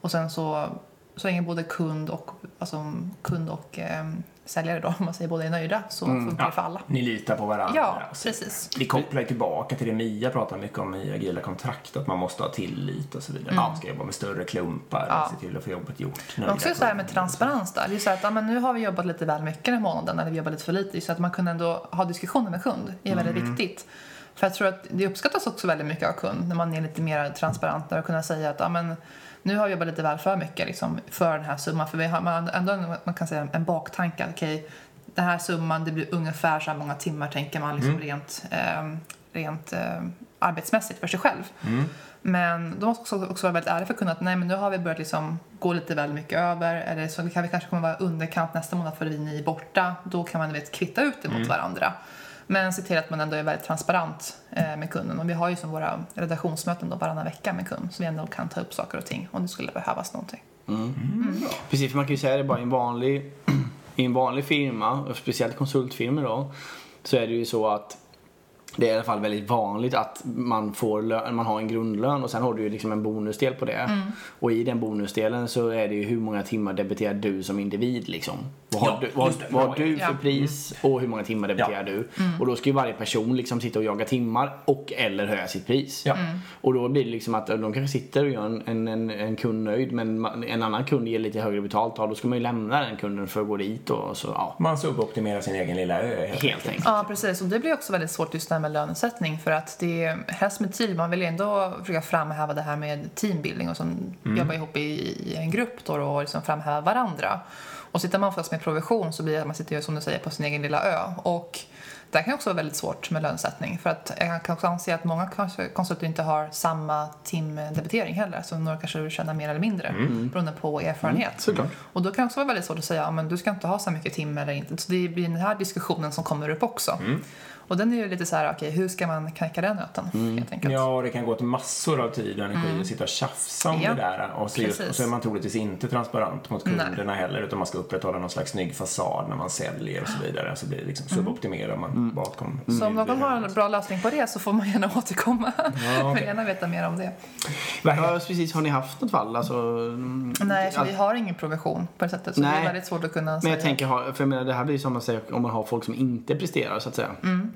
Och sen så, så länge både kund och, alltså, kund och ehm, säljare då, om man säger båda är nöjda, så funkar det för alla. Ni litar på varandra. Ja, precis. Vi kopplar tillbaka till det Mia pratar mycket om i agila kontrakt, att man måste ha tillit och så vidare. Man ska jobba med större klumpar Ja. och se till att få jobbet gjort. Men också så här med transparens där. Det är så att ja, men nu har vi jobbat lite väl mycket den här månaden eller vi jobbar lite för lite. Så att man kan ändå ha diskussioner med kund är väldigt viktigt. För jag tror att det uppskattas också väldigt mycket av kund när man är lite mer transparent och kunna säga att ja, men, nu har vi jobbat lite väl för mycket liksom, för den här summan. För vi har man ändå en- man kan säga en baktanke. Okej, den här summan det blir ungefär så här många timmar tänker man liksom rent, eh, rent eh, arbetsmässigt för sig själv. Men då måste också, också vara väldigt ärlig för kunden att nej men nu har vi börjat liksom gå lite väl mycket över eller så kan vi kanske kommer vara underkant nästa månad för att ni är borta. Då kan man vet, kvitta ut det mot varandra. Men se till att man ändå är väldigt transparent eh, med kunden. Och vi har ju som våra redaktionsmöten då varannan vecka med kund så vi ändå kan ta upp saker och ting om det skulle behövas någonting. Precis, för man kan ju säga det bara i en vanlig, i en vanlig firma, och speciellt konsultfirmor då, så är det ju så att det är i alla fall väldigt vanligt att man, får lön, man har en grundlön och sen har du ju liksom en bonusdel på det. Och i den bonusdelen så är det ju hur många timmar debiterar du som individ liksom. Vad har, Ja, du, vad, vad har du Ja. för pris och hur många timmar debiterar du? Och då ska ju varje person liksom sitta och jaga timmar och eller höja sitt pris. Ja. Och då blir det liksom att de kanske sitter och gör en, en, en, en kund nöjd men en annan kund ger lite högre betalt. Ja, då ska man ju lämna den kunden för att gå dit och så, ja. Man suboptimerar sin egen lilla ö helt Helt enkelt. Ja, precis. Och det blir också väldigt svårt just det här med lönesättning för att det är helst med tid. Man vill ju ändå försöka framhäva det här med teambuilding och som jobbar ihop i, i en grupp då och liksom framhäva varandra. Och sitter man oftast med provision så blir det att man sitter ju, som du säger på sin egen lilla ö. Och det kan också vara väldigt svårt med lönesättning för att jag kan också anse att många kanske- konsulter inte har samma timdebitering heller. Så några kanske tjänar mer eller mindre beroende på erfarenhet. Såklart. Och då kan det också vara väldigt svårt att säga att men du ska inte ha så mycket timme eller inte. Så det blir den här diskussionen som kommer upp också. Och den är ju lite så här, okej, hur ska man knäcka den nöten helt enkelt? Ja, och det kan gå till massor av tid och energi att sitta och tjafsa om Ja, det där. Och så, just, precis. och så är man troligtvis inte transparent mot kunderna heller utan man ska upprätthålla någon slags snygg fasad när man säljer och så vidare. Så blir det liksom suboptimerar man bakom. Så om någon har en bra lösning på det så får man gärna återkomma. okej. Vill gärna veta mer om det. Ja, precis. Har ni haft något fall? Alltså, mm, Nej, för att- vi har ingen provision på det sättet. Så det Nej. är väldigt svårt att kunna Men säga. jag tänker, för jag menar, det här blir som man säger om man har folk som inte presterar så att säga. Mm.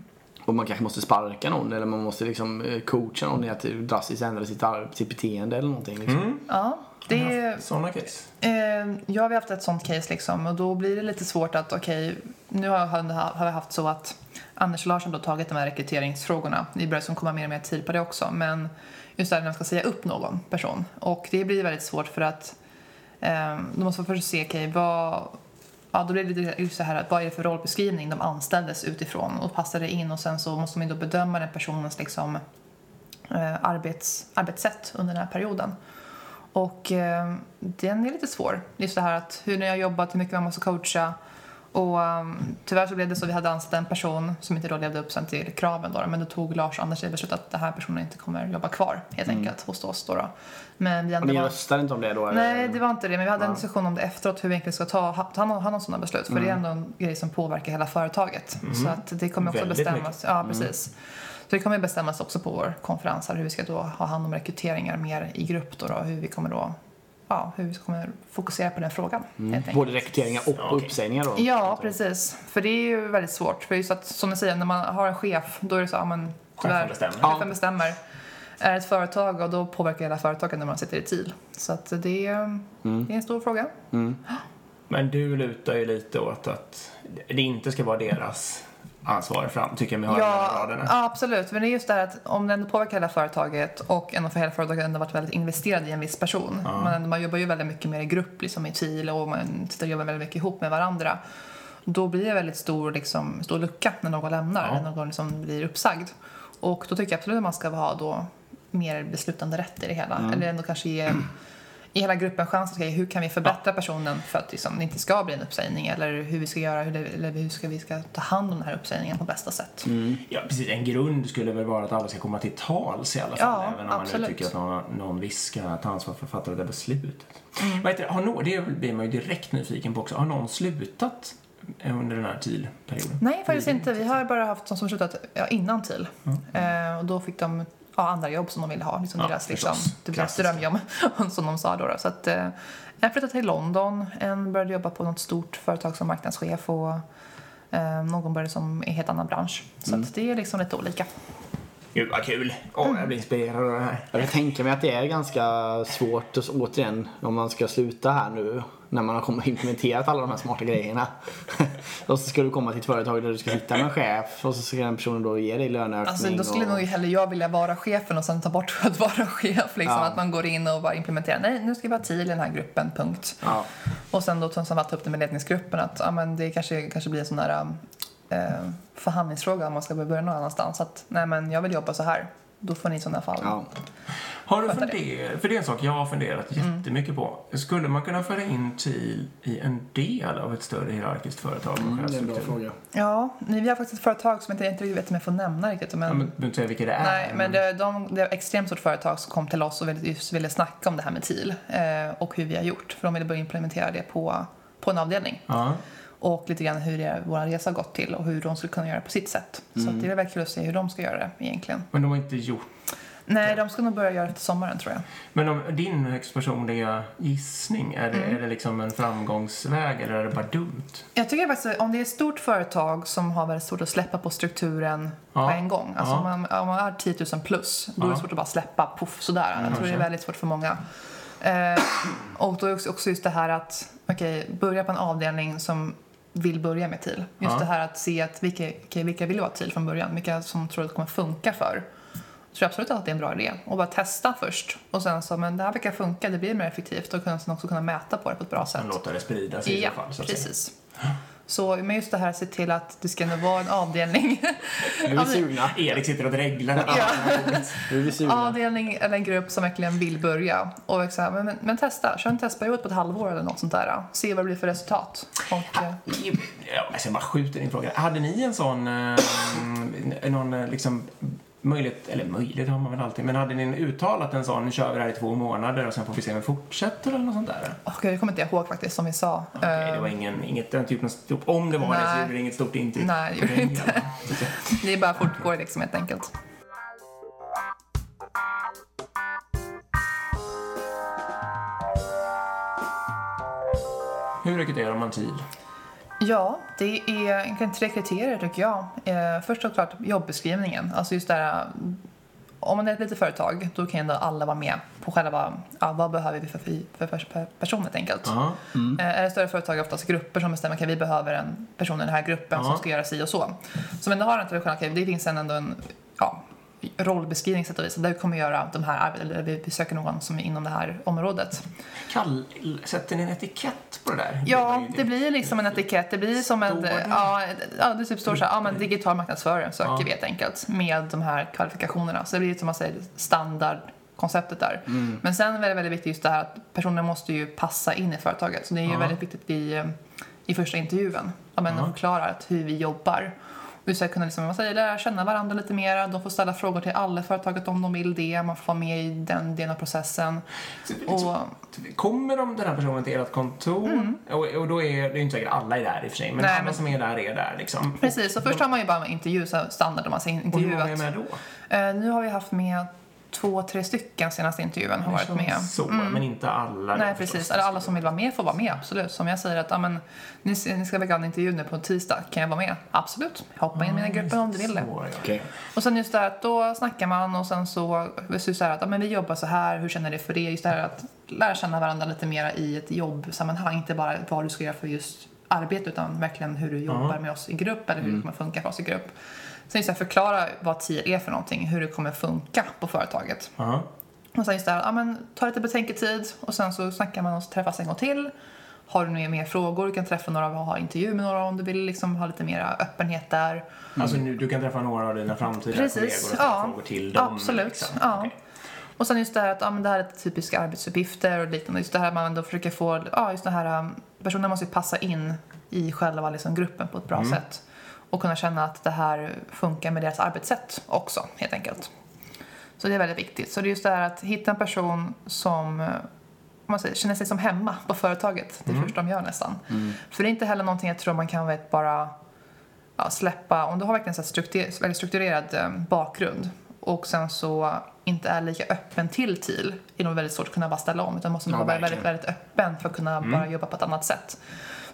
Och man kanske måste sparka någon eller man måste liksom eh, coacha någon i att drastiskt ändra sitt, sitt beteende eller någonting. Liksom. Ja, det är... Sådana case. Eh, ja, vi har haft ett sånt case liksom och då blir det lite svårt att okej, nu har, har vi haft så att Anders Larsson då tagit de här rekryteringsfrågorna. Vi börjar som komma mer och mer tid på det också, men just det här när man ska säga upp någon person och det blir väldigt svårt för att eh, då måste man först se, okej, vad Ja, då blev det ju så här att vad är det för rollbeskrivning de anställdes utifrån och passar det in och sen så måste man ju då bedöma den personens liksom eh, arbets, arbetssätt under den här perioden. Och eh, den är lite svår. Just det här att hur ni har jobbat, hur mycket man måste coacha. Och um, tyvärr så blev det så vi hade anställt en person som inte då levde upp sen till kraven då. Men då tog Lars och Anders det beslutet att den här personen inte kommer jobba kvar helt enkelt hos oss då. då. Men vi Och ni var... röstar inte om det då? eller? Nej, det var inte det. Men vi hade en diskussion om det efteråt, hur vi egentligen ska ta, ta hand om- sådana beslut. För det är ändå en grej som påverkar hela företaget. Så att det kommer också Väldigt bestämmas. Ja, precis. Så det kommer bestämmas också på vår konferens här, hur vi ska då ha hand om rekryteringar mer i grupp då, då hur vi kommer då ja, hur vi kommer fokusera på den frågan. enkelt. Både rekryteringar och Ja, okej. uppsägningar då? Ja, precis. För det är ju väldigt svårt. För just att, som ni säger, när man har en chef, då är det så, ja men tyvärr, bestämmer. chefen Ja. bestämmer. Är det ett företag och då påverkar hela företaget när man sitter i TIL. Så att det, är, det är en stor fråga. Men du lutar ju lite åt att det inte ska vara deras ansvar fram, tycker jag mig höra Ja, raderna. ja, absolut. Men det är just det här att om det ändå påverkar hela företaget och ändå för hela företaget ändå varit väldigt investerad i en viss person. Man, man jobbar ju väldigt mycket mer i grupp, liksom i TIL och man sitter och jobbar väldigt mycket ihop med varandra. Då blir det väldigt stor, liksom, stor lucka när någon lämnar, Ja. när någon liksom blir uppsagd. Och då tycker jag absolut att man ska ha då mer beslutande rätt i det hela. Eller ändå kanske ge i hela gruppen chans att säga hur kan vi förbättra personen för att liksom, det inte ska bli en uppsägning eller hur vi ska göra, hur, det, eller hur ska vi ska ta hand om den här uppsägningen på bästa sätt. Ja, precis. En grund skulle väl vara att alla ska komma till tals i alla fall. Ja, även om man nu absolut. tycker att någon, någon viss ska ta ansvar för att fatta det där beslutet. Mm. Vad heter det? Har nå- det blir man ju direkt nyfiken på också. Har någon slutat under den här TIL-perioden? Nej, faktiskt inte. Vi har bara haft de som slutat ja, innan TIL. Eh, och då fick de ja, andra jobb som de ville ha. Liksom Ja, deras, liksom, deras Klassiska. drömjobb, som de sa då. då. Så att, eh, en flyttade till London, en började jobba på något stort företag som marknadschef och eh, någon började som i en helt annan bransch. Så att det är liksom lite olika. Gud vad kul! Åh, Mm. jag blir inspirerad av det här. Jag kan tänka mig att det är ganska svårt, återigen, om man ska sluta här nu när man har implementerat alla de här smarta grejerna. och så ska du komma till ett företag där du ska sitta med en chef och så ska den personen då ge dig löneökning. Alltså, då skulle och... nog hellre jag vilja vara chefen och sen ta bort att vara chef. Liksom, Ja. Att man går in och bara implementerar. Nej, nu ska vi ha TIL i den här gruppen, punkt. Ja. Och sen då som var ta upp det med ledningsgruppen att ja, men det kanske, kanske blir en sån där eh, förhandlingsfråga om man ska börja någon annanstans. Att nej men jag vill jobba så här. Då får ni i sådana fall. Ja. Har du funderat, för det är en sak jag har funderat Mm. jättemycket på. Skulle man kunna föra in TIL i en del av ett större hierarkiskt företag Mm, det är en bra fråga. Ja, vi har faktiskt ett företag som jag inte riktigt vet om jag får nämna riktigt. Men, Ja, men du behöver inte säga vilka det är. nej, men det, de, det är ett extremt stort företag som kom till oss och ville, just ville snacka om det här med TIL eh, och hur vi har gjort. För de ville börja implementera det på, på en avdelning. Ja. Och lite grann hur det, vår resa har gått till och hur de skulle kunna göra det på sitt sätt. Så att det är väldigt kul att se hur de ska göra det egentligen. Men de har inte gjort... Nej, de ska nog börja göra efter sommaren tror jag. Men om din högst personliga gissning, är det, Mm. är det liksom en framgångsväg eller är det bara dumt? Jag tycker faktiskt om det är ett stort företag som har väldigt svårt att släppa på strukturen Ja. på en gång. Alltså Ja. om, man, om man har 10 000 plus, då är det Ja. svårt att bara släppa poff sådär. Jag tror det är väldigt svårt för många. Eh, och då är också- också just det här att, okej, börja på en avdelning som vill börja med TIL. Just Ja. det här att se att vilka, okej, vilka vill vara TIL från början, vilka som tror att det kommer funka för. Jag tror absolut att det är en bra idé. Och bara testa först. Och sen så, men det här verkar funka, det blir mer effektivt. Och sen också kunna mäta på det på ett bra sätt. Sen låta det sprida sig i Ja, så fall. Så precis. Så men just det här se till att det ska vara en avdelning. Nu är vi sugna. Erik sitter och dreglar. ja. Nu är vi sugna. avdelning eller en grupp som verkligen vill börja. Och så här, men, men, testa, kör en testperiod på ett halvår eller något sånt där. Se vad det blir för resultat. Och, Ja, alltså jag bara skjuter in frågan. Hade ni en sån, eh, någon eh, liksom möjlighet, eller möjlighet har man väl alltid, men hade ni uttalat en sån, nu kör vi det här i två månader och sen får vi se om vi fortsätter eller något sånt där? åh, gud, det kommer inte jag ihåg faktiskt som vi sa. Okej, det var Eh, ingen, inget, den typen av stort, om det var det så Nej. gjorde det inget stort intryck. Nej, det gjorde det inte. det bara fortgår liksom helt enkelt. Hur rekryterar man TIL? Ja, det är egentligen tre kriterier tycker jag. Eh, först och klart jobbeskrivningen. Alltså just det här, om man är ett litet företag då kan ändå alla vara med på själva, ja, vad behöver vi för, för, person helt enkelt. Eh, är det större företag är oftast grupper som bestämmer, okej vi behöver en person i den här gruppen Ja. som ska göra si och så. Så men det har inte okej det finns en, ändå en ja, rollbeskrivning sätt och vis. Där vi kommer göra de här eller vi, vi söker någon som är inom det här området. Kall, sätter ni en etikett på det där? Ja, det blir liksom en etikett. Det blir som en... Ja, ja, det typ står så här, ja men digital marknadsförare söker Ja. vi helt enkelt med de här kvalifikationerna. Så det blir som man säger standardkonceptet där. Mm. Men sen är det väldigt viktigt just det här att personen måste ju passa in i företaget. Så det är ju Ja. väldigt viktigt i, eh, i första intervjun. Att man Ja. förklarar att hur vi jobbar. Vi ska kunna liksom, man säger, lära känna varandra lite mer. De får ställa frågor till alla i företaget om de vill det. Man får vara med i den delen av processen. Och, Kommer de, den här personen till ert kontor? Och, och då är det är inte säkert alla är där i och för sig, men Mm. Nej, alla men- som är där är där liksom. precis, och först har man ju bara intervju, så standard om man säger Och hur många är intervjuat. med då? Eh, nu har vi haft med två, tre stycken senaste intervjun har varit med. Så, men inte alla. Nej, precis. förstås. Eller alla som vill vara med får vara med, absolut. Som jag säger att, ja men, ni, ni ska väga en intervju nu på tisdag, kan jag vara med? Absolut. Hoppa in i mina grupper om du vill det. Så, ja. Okej. Och sen just det här att då snackar man och sen så, så, så här att ja, men vi jobbar så här, hur känner du för det? Just det här att lära känna varandra lite mer i ett jobbsammanhang, inte bara vad du ska göra för just arbete utan verkligen hur du jobbar med oss i grupp eller hur det kommer funka för oss i grupp. Sen just det här, förklara vad TIL är för någonting, hur det kommer funka på företaget. Ja. Och sen just det här, ja men ta lite betänketid och sen så snackar man och träffas en gång till. Har du mer, mer frågor, du kan träffa några och ha intervju med några om du vill liksom ha lite mer öppenhet där. Alltså nu, du kan träffa några av dina framtida Precis, kollegor och ställa ja. frågor till dem. Absolut, liksom. ja. Okej. Och sen just det här att ja, men det här är typiska arbetsuppgifter och liknande. Just det här man då försöker få, ja just det här, um, personen måste ju passa in i själva liksom, gruppen på ett bra sätt. Och kunna känna att det här funkar med deras arbetssätt också, helt enkelt. Så det är väldigt viktigt. Så det är just det här att hitta en person som om man säger, känner sig som hemma på företaget. Det är första de gör nästan. För det är inte heller någonting jag tror man kan vet, bara ja, släppa, om du har verkligen så här struktur, väldigt strukturerad eh, bakgrund och sen så inte är lika öppen till TIL är nog väldigt svårt att kunna bara ställa om utan måste Ja, vara väldigt, verkligen. väldigt öppen för att kunna bara jobba på ett annat sätt.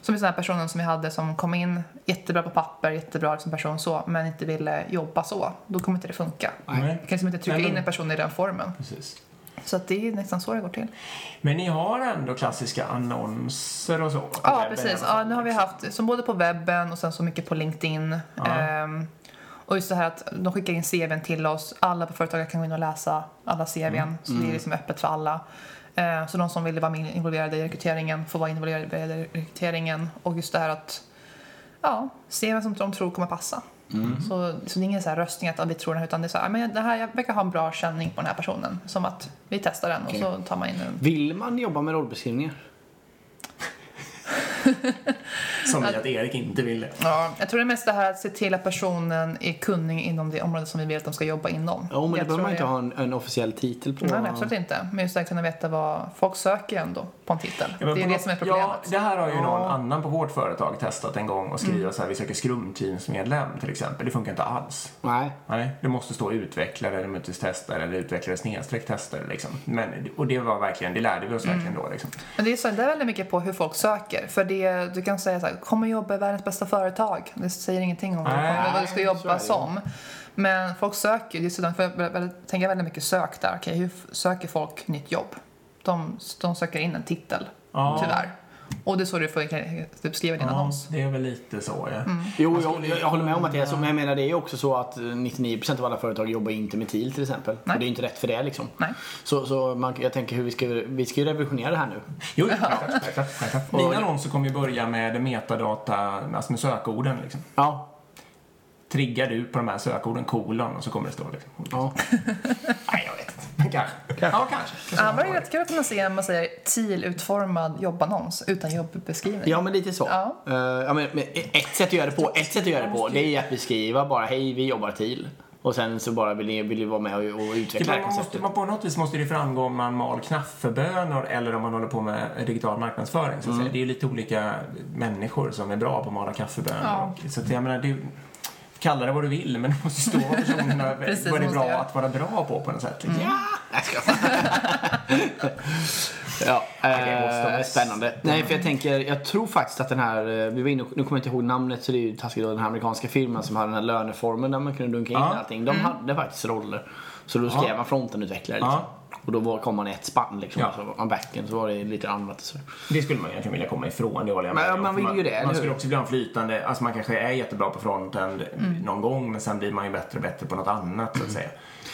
Som den här personen som vi hade som kom in jättebra på papper, jättebra liksom person så, men inte ville jobba så. Då kommer inte det funka. Nej. Du kan liksom inte trycka Nej, men- in en person i den formen. Precis. Så att det är nästan så det går till. Men ni har ändå klassiska annonser och så? Ja, precis. Ja, nu har vi haft, som både på webben och sen så mycket på LinkedIn. Ja. Ehm, och just det här att de skickar in CVn till oss. Alla på företaget kan gå in och läsa alla CVn. Mm. Så det är liksom öppet för alla. Ehm, så de som vill vara med involverade i rekryteringen får vara involverade i rekryteringen. Och just det här att ja, se vem som de tror kommer passa. Mm. Så, så det är ingen så här röstning att vi tror den utan det är så här, men det här, jag verkar ha en bra känning på den här personen. Som att vi testar den Okej. och så tar man in den. Vill man jobba med rollbeskrivningar? Som i att Erik inte ville. Ja, jag tror det är mest det här att se till att personen är kunnig inom det område som vi vill att de ska jobba inom. Ja, men det Jag behöver tror man inte det- ha en, en officiell titel på. Nej, nej, absolut inte. Men just det att kunna veta vad folk söker ändå på en titel. Ja, det är det något- som är problemet. Ja, det här har ju Ja. någon annan på vårt företag testat en gång och skriva Mm. så här, vi söker skrumteamsmedlem till exempel. Det funkar inte alls. Nej. Nej, det måste stå utvecklare eller möjligtvis testare eller utvecklare snedstreck testare liksom. Men, och det var verkligen, det lärde vi oss Mm. verkligen då liksom. Men det är, så, det är väldigt mycket på hur folk söker. För det, du kan säga så här, kommer jobba i världens bästa företag. Det säger ingenting om vad du, Nej, kommer, vad du ska jobba som. Men folk söker, för jag tänker väldigt mycket sök där. Okej, hur f- söker folk nytt jobb? De, de söker in en titel, Ja. tyvärr. Och det är så du får typ, skriva din Ja, annons. det är väl lite så ja. Mm. Jo, jag, jag, jag håller med om att det är så. Men jag menar det är ju också så att eh, 99% av alla företag jobbar inte med TIL till exempel. Nej. Och det är inte rätt för det liksom. Nej. Så, så man, jag tänker hur vi ska, vi ska ju revolutionera det här nu. Jo, självklart. Mina annonser kommer ju börja med metadata, alltså med sökorden liksom. Ja. Triggar du på de här sökorden kolon och så kommer det stå liksom. ja. Nej, jag vet inte. Men kanske. Ja, kanske. Ja, men det är rätt kul att kunna se en man säger, TIL-utformad jobbannons utan jobbeskrivning. Ja, men lite så. Ja. Eh, ja, men, men ett sätt att göra det på, ett sätt att göra det på, det är att beskriva bara hej, vi jobbar TIL. Och sen så bara vill ni, vill ni vara med och, och utveckla det måste, konceptet. man på något vis måste det framgå om man mal kaffebönor eller om man håller på med digital marknadsföring. Så att säga. Det är ju lite olika människor som är bra på att mala kaffebönor. Ja. Så att jag menar, det, kalla det vad du vill, men det måste stå vad personerna Precis, vad det är bra jag. att vara bra på på något sätt. Liksom. Jag Ja, det måste eh, vara- spännande. Nej, för jag tänker, jag tror faktiskt att den här, eh, vi var inne, nu kommer jag inte ihåg namnet så det är ju taskigt då, den här amerikanska firman som hade den här löneformen där man kunde dunka in Ja. allting. De hade faktiskt roller. Så då skrev Ja. man frontenutvecklare liksom. Ja. Och då var, kom man i ett spann liksom. Ja. Och så var man backen så var det lite annat. Så. Det skulle man egentligen vilja komma ifrån, det håller jag Men med om. man vill ju det, Man skulle också vilja ha en flytande, alltså man kanske är jättebra på frontend någon gång, men sen blir man ju bättre och bättre på något annat så att säga.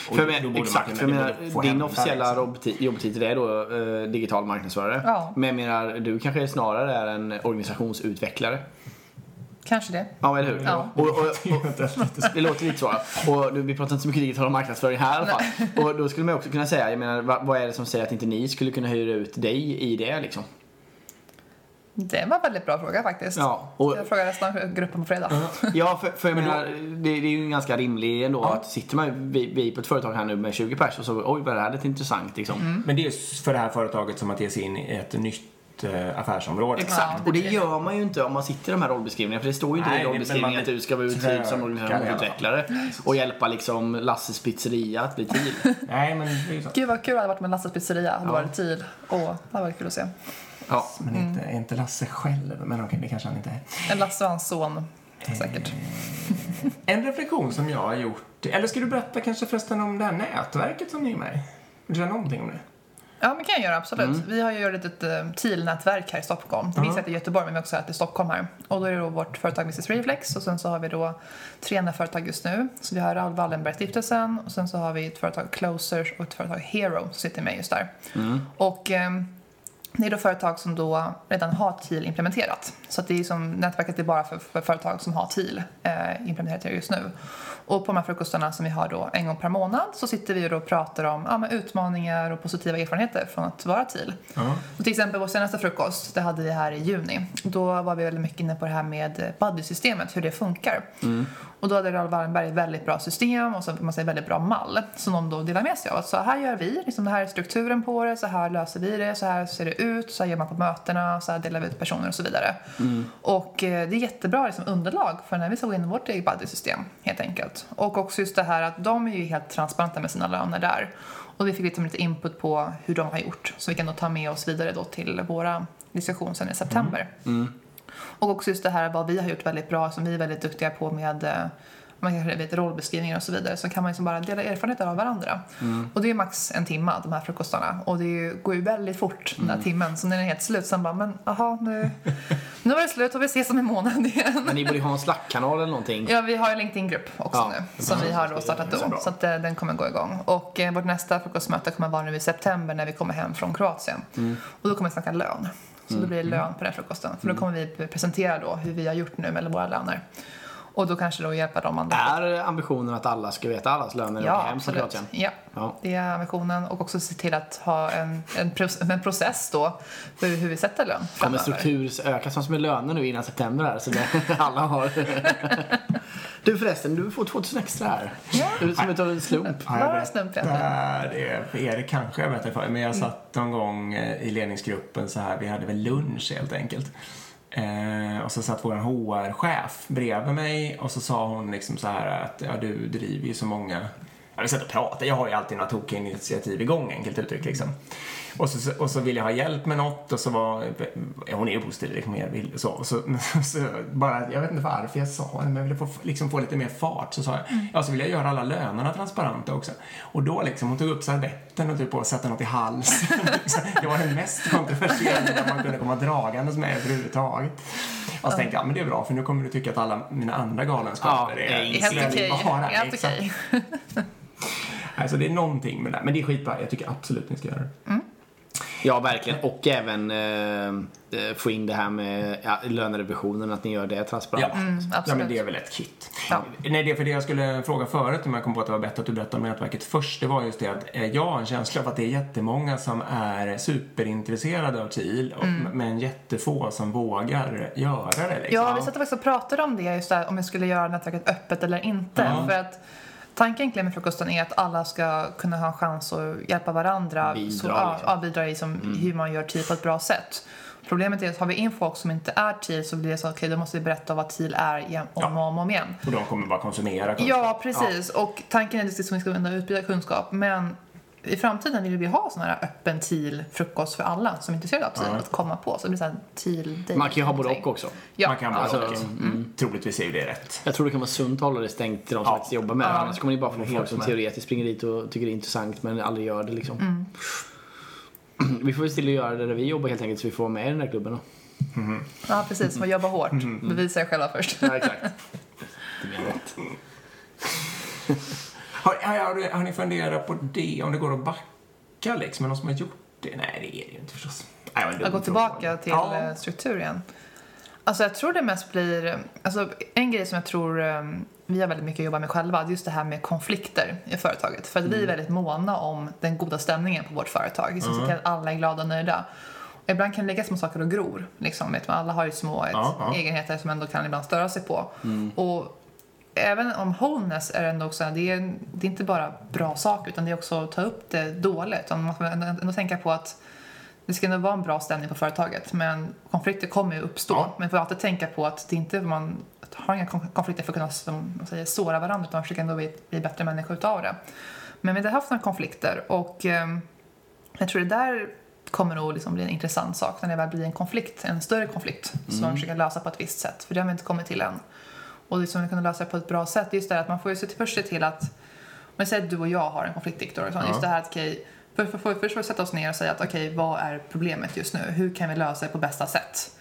Och För man exakt, för menar, din officiella liksom. jobbti- jobbtitel är då eh, digital marknadsförare. Ja. Men jag menar, du kanske snarare är en organisationsutvecklare. Kanske det. Ja, eller hur? Ja. Och, och, och, det låter lite så. Och vi pratar inte så mycket digital marknadsföring här i alla fall. Och då skulle man också kunna säga, jag menar, vad, vad är det som säger att inte ni skulle kunna hyra ut dig i det liksom? Det var en väldigt bra fråga faktiskt. Ja, och, Jag frågar resten av gruppen på fredag. ja för, för jag menar, det, det är ju ganska rimligt ändå Ja. att sitter man, vi, vi på ett företag här nu med 20 pers och så, oj vad det här är lite intressant liksom. Men det är för det här företaget som att ge sig in i ett nytt nytt eh, affärsområde. Exakt, Ja, och det gör man ju inte om man sitter i de här rollbeskrivningarna. För det står ju inte Nej, i det- rollbeskrivningen att du ska vara ut typ som organisationsutvecklare och hjälpa liksom Lasses pizzeria att bli till. Nej, men. Gud vad kul det hade varit med Lasses pizzeria. Det hade Ja. varit tid. Åh, det hade varit kul att se. Ja. Men inte, inte Lasse själv, men okej, det kanske han inte är. En Lasse och hans son, säkert. En reflektion som jag har gjort, eller ska du berätta kanske förresten om det här nätverket som ni är med i? Vill du säga någonting om det? Ja, men kan jag göra absolut. Vi har ju ett uh, TIL-nätverk här i Stockholm. Det finns ett i Göteborg, men vi har också ett i Stockholm här. Och då är det då vårt företag Mrs Reflex och sen så har vi då tre företag just nu. Så vi har Raoul Wallenberg-stiftelsen och sen så har vi ett företag Closers och ett företag Hero som sitter med just där. Och ehm, det är då företag som då redan har TIL implementerat. Så att det är som nätverket är bara för, för företag som har TIL eh, implementerat just nu. Och på de här frukostarna som vi har då en gång per månad så sitter vi och pratar om ja, utmaningar och positiva erfarenheter från att vara TIL. Ja. Och till exempel vår senaste frukost, det hade vi här i juni. Då var vi väldigt mycket inne på det här med buddy-systemet, hur det funkar. Och då hade Raoul Wallenberg ett väldigt bra system och så man säger väldigt bra mall som de då delar med sig av. Att så här gör vi, liksom det här är strukturen på det, så här löser vi det, så här ser det ut, så här gör man på mötena, så här delar vi ut personer och så vidare. Och eh, det är jättebra liksom, underlag för när vi ska gå in i vårt eget buddy-system helt enkelt. Och också just det här att de är ju helt transparenta med sina löner där. Och vi fick liksom lite input på hur de har gjort så vi kan då ta med oss vidare då till våra diskussion sen i september. Och också just det här vad vi har gjort väldigt bra, som vi är väldigt duktiga på med eh, man kanske vet rollbeskrivningar och så vidare, så kan man liksom bara dela erfarenheter av varandra. Och det är max en timme, de här frukostarna. Och det ju, går ju väldigt fort den där timmen, så när den är helt slut, sen bara, men aha, nu, nu var det slut och vi ses om en månad igen. Men ni borde ju ha en Slack-kanal eller någonting. Ja, vi har en LinkedIn-grupp också Ja, nu som vi har då startat så då. bra. Så att eh, den kommer gå igång. Och eh, vårt nästa frukostmöte kommer vara nu i september när vi kommer hem från Kroatien. Och då kommer vi snacka lön. Så då blir det lön på den frukosten. För då kommer vi presentera då hur vi har gjort nu med våra löner. Och då kanske då hjälpa dem andra. Är ambitionen att alla ska veta allas löner de Ja, hem från absolut. Kroatien? Ja, Ja. det är ambitionen. Och också se till att ha en, en, en process då för hur vi sätter lön Kommer framöver. struktur öka som med löner nu innan september här så det, alla har... Du förresten, du får 2000 extra här. Ja. Du som utav en slump. Har jag berättat det för er kanske jag berättade för men jag satt någon gång eh, i ledningsgruppen så här, vi hade väl lunch helt enkelt. Eh, och så satt vår HR-chef bredvid mig och så sa hon liksom så här att ja, du driver ju så många Ja, vi satt och pratade. Jag har ju alltid några tokiga initiativ igång, enkelt uttryckt. Liksom. Och, så, och så ville jag ha hjälp med något och så var... Hon är ju positiv, liksom, vill, så, så, så bara, Jag vet inte varför jag sa det, men jag ville få, liksom, få lite mer fart. Så sa jag, ja, så vill jag göra alla lönerna transparenta också. Och då liksom, hon tog upp servetten och typ på satte något i halsen. Liksom, det var det mest kontroversiella man kunde komma dragandes med överhuvudtaget. Och så tänkte jag, ja, men det är bra för nu kommer du tycka att alla mina andra galenskaper Ja, är helt okej. Helt okej. Alltså det är någonting med det. Men det är skitbra. Jag tycker absolut ni ska göra det. Ja, verkligen. Och även eh, eh, få in det här med ja, lönerevisionen, att ni gör det transparent. Ja. Mm, ja, absolut. men det är väl ett kit. Ja. Nej, det är för det jag skulle fråga förut, om jag kom på att det var bättre att du berättade om nätverket först, det var just det att eh, jag har en känsla av att det är jättemånga som är superintresserade av TIL, och- men jättefå som vågar göra det. Liksom. Ja, vi satt faktiskt och pratade om det, just där, om vi skulle göra nätverket öppet eller inte. Ja. För att tanken egentligen med frukosten är att alla ska kunna ha en chans att hjälpa varandra. Bidra, så, ja, liksom. ja, bidra i som, hur man gör TIL på ett bra sätt. Problemet är att har vi in folk som inte är TIL så blir det så, okej, då måste vi berätta vad TIL är igen, om och om, och om igen. Och de kommer bara konsumera kunskap. Ja, precis. Och tanken är att vi ska utbyta kunskap. Men i framtiden vill vi ha sån här öppen TIL-frukost för alla som är intresserade av TIL Ja. att komma på. Så det blir så här TIL-day. Man kan ju ha både och också. Ja, Man kan bara alltså, alltså, mm. Troligtvis är ju det rätt. Jag tror det kan vara sunt att hålla det stängt till de som Ja. faktiskt jobbar med det. Ja. Annars kommer ni bara få folk som med. teoretiskt springer dit och tycker det är intressant men aldrig gör det liksom. Mm. Vi får väl till att göra det där vi jobbar helt enkelt så vi får vara med i den där klubben då. Ja, precis. Man jobbar hårt. Mm. Bevisa er själva först. Ja, exakt. Det blir rätt. Har, har, har, ni funderat på det, om det går att backa liksom, med någon som har gjort det? Nej, det är det ju inte förstås. Nej, Att gå tillbaka till Ja. ja. struktur igen. Alltså jag tror det mest blir, alltså en grej som jag tror um, vi har väldigt mycket att jobba med själva, det är just det här med konflikter i företaget. För att Mm. vi är väldigt måna om den goda stämningen på vårt företag. Vi ska se till att alla är glada och nöjda. Och ibland kan det ligga små saker och gror. Liksom, vet man, alla har ju små Ja, ja. egenheter som ändå kan ibland störa sig på. Och även om wholeness är ändå också, det är, det är inte bara bra saker utan det är också att ta upp det dåligt. Utan Man får ändå, tänka på att det ska ändå vara en bra stämning på företaget men konflikter kommer ju uppstå. Ja. Men får alltid tänka på att det inte man har inga kon- konflikter för att kunna som man säger, såra varandra utan man försöker ändå bli, bli bättre människor utav det. Men vi har haft några konflikter och ehm, jag tror det där kommer nog liksom bli en intressant sak när det väl blir en konflikt, en större konflikt som man försöker lösa på ett visst sätt. För det har vi inte kommit till än. Och det som vi kunde lösa det på ett bra sätt, just det att man får ju se till, först se till att, vi säger att du och jag har en konflikt Viktor, så just det här att okej, för, för, för, först får vi sätta oss ner och säga att okej, vad är problemet just nu? Hur kan vi lösa det på bästa sätt?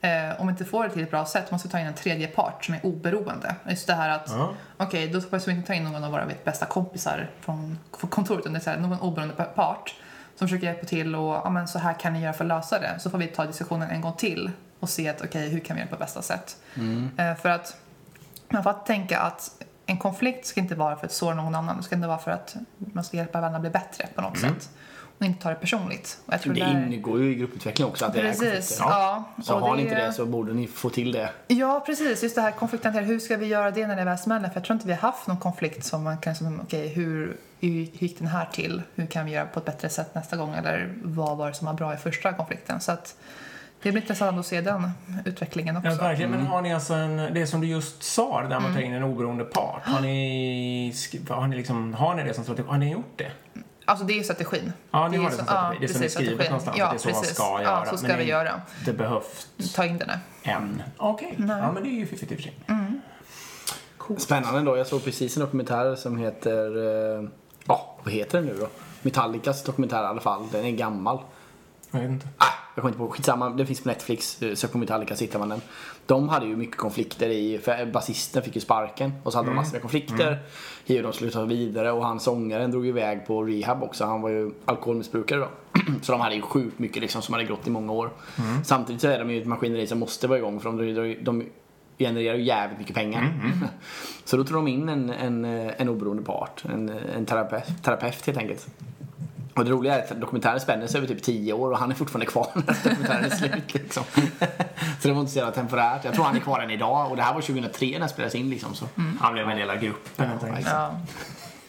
Eh, om vi inte får det till ett bra sätt måste vi ta in en tredje part som är oberoende. Just det här att, Ja. okej, då får vi inte ta in någon av våra vet, bästa kompisar från, från kontoret, utan det är så här, någon oberoende part som försöker hjälpa till och, ja men så här kan ni göra för att lösa det. Så får vi ta diskussionen en gång till och se att okej, hur kan vi göra på bästa sätt? Eh, för att man får att tänka att en konflikt ska inte vara för att såra någon annan. Det ska inte vara för att man ska hjälpa varandra bli bättre på något sätt. Och inte ta det personligt. Och jag tror Det där- ingår ju i grupputveckling också att det är Precis, konflikter. ja. Så Och har ni inte det så borde ni få till det. Ja, precis. Just det här konflikten. Hur ska vi göra det när det väl smäller? För jag tror inte vi har haft någon konflikt som man kan som, okej, hur, hur gick den här till? Hur kan vi göra på ett bättre sätt nästa gång? Eller vad var det som var bra i första konflikten? Så att det blir intressant att se den utvecklingen också. Ja, verkligen. Men har ni alltså en, det som du just sa, det där med att ta in en oberoende part. Har ni, har ni liksom, har ni det som strategi? Har ni gjort det? Alltså det är ju strategin. Ja, ni är har det som strategi. Det är som precis, är skrivet strategin. någonstans, Ja, att det är så man precis. ska Ja, göra. så ska Men vi det- göra. Det behövs Ta in den där. en. Okej, ja men det är ju fiffigt i och för sig. Spännande då. Jag såg precis en dokumentär som heter... eh, Ja, vad heter den nu då? Metallicas dokumentär i alla fall. Den är gammal. Jag vet inte. Ah, jag kommer inte på. Skitsamma. Den finns på Netflix. Eh, Sök på Metallica så hittar man den. De hade ju mycket konflikter i... För basisten fick ju sparken. Och så hade de massor med konflikter. I hur de skulle ta vidare. Och han sångaren drog iväg på rehab också. Han var ju alkoholmissbrukare då. så de hade ju sjukt mycket liksom som hade gått i många år. Samtidigt så är de ju ett maskineri som måste vara igång. För de, de, de genererar ju jävligt mycket pengar. så då tog de in en, en, eh, en oberoende part. En, en terapeut, terapeut helt enkelt. Och det roliga är att dokumentären spänner sig över typ 10 år och han är fortfarande kvar när dokumentären är slut liksom. Så det var inte så jävla temporärt. Jag tror han är kvar än idag och det här var 2003 när det spelades in liksom så. Han blev en del av gruppen. Ja.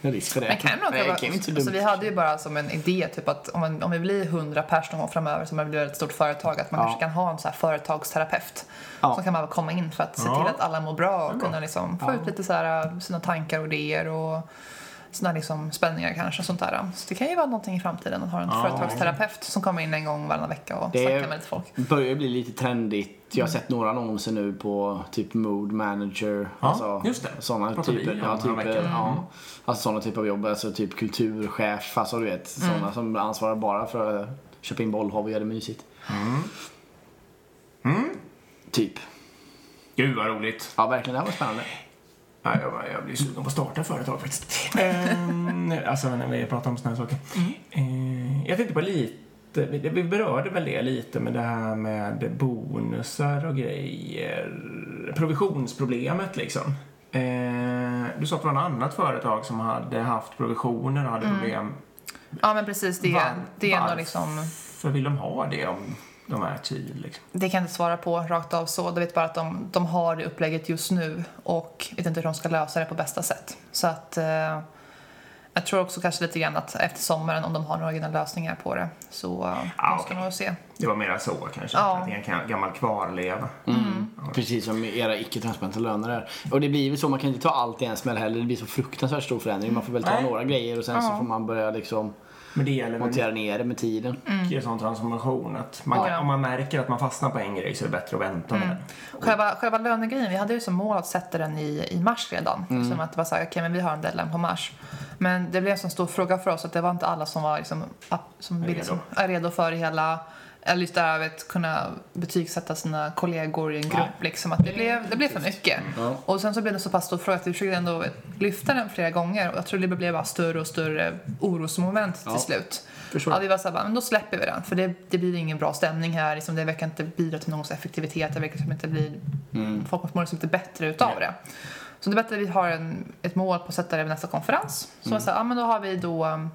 Det är risk för det. Men kan det nog Nej, vara, kan ju inte så alltså, vi hade ju bara som en idé typ att om, man, om vi blir 100 personer någon gång framöver som blir ett stort företag att man Ja. kanske kan ha en så här företagsterapeut Ja. som kan man komma in för att se Ja. till att alla mår bra och kunna liksom få ut lite så här, sina tankar och idéer och såna liksom spänningar kanske och sånt där. Så det kan ju vara någonting i framtiden att ha en Ja. företagsterapeut som kommer in en gång varannan vecka och Det snackar med lite folk. börjar ju bli lite trendigt. Jag har sett några annonser nu på typ Mood Manager. Ja, alltså, just det. Sådana typer, ja, typer, veckor. ja, alltså sådana typer av jobb. Alltså typ kulturchef. Alltså du vet, sådana som ansvarar bara för att köpa in bollhav och göra det mysigt. Typ. Gud vad roligt. Ja, verkligen. Det här var spännande. Ja, jag, jag blir sugen på att starta företag faktiskt. Ehm, alltså när vi pratar om såna här saker. Ehm, jag tänkte på lite, vi berörde väl det lite med det här med bonusar och grejer. Provisionsproblemet liksom. Ehm, du sa att det var något annat företag som hade haft provisioner och hade problem. Ja men precis, det, Var- det är ändå varför liksom vill de ha det om de är chill liksom? Det kan jag inte svara på rakt av så. Jag vet bara att de, de har det upplägget just nu och vet inte hur de ska lösa det på bästa sätt. Så att eh, jag tror också kanske lite grann att efter sommaren om de har några egna lösningar på det så eh, Ja, måste okej. nog se. Det var mera så kanske. Ja. Att det är en gammal kvarleva. Precis som era icke-transparenta löner är. Och det blir väl så, man kan inte ta allt i en smäll heller. Det blir så fruktansvärt stor förändring. Man får väl ta Nej. några grejer och sen så får man börja liksom Men det gäller montera ner det med tiden. mycket sån transformation. Att man Ja. Om man märker att man fastnar på en grej så är det bättre att vänta med den. Själva, själva lönegrejen, vi hade ju som mål att sätta den i, i mars redan. Mm. Som att det var så här, okej men vi har en deadline på mars. Men det blev en så stor fråga för oss att det var inte alla som var liksom, som Redo. som, är redo för det hela. Eller just det här vet, kunna betygsätta sina kollegor i en grupp. Liksom, att det, blev, det blev för mycket. Ja. Och sen så blev det så pass stor fråga att vi försökte ändå lyfta den flera gånger. Och jag tror det blev bara större och större orosmoment till Ja. slut. Förstår. Ja, vi var såhär, men då släpper vi den. För det, det blir ingen bra stämning här. Liksom, det verkar inte bidra till någons effektivitet. Det verkar som inte bli... Folk mår liksom inte bättre utav det. Så det är bättre att vi har en, ett mål på att sätta det vid nästa konferens. Så mm. så här, ja, men då har vi då um,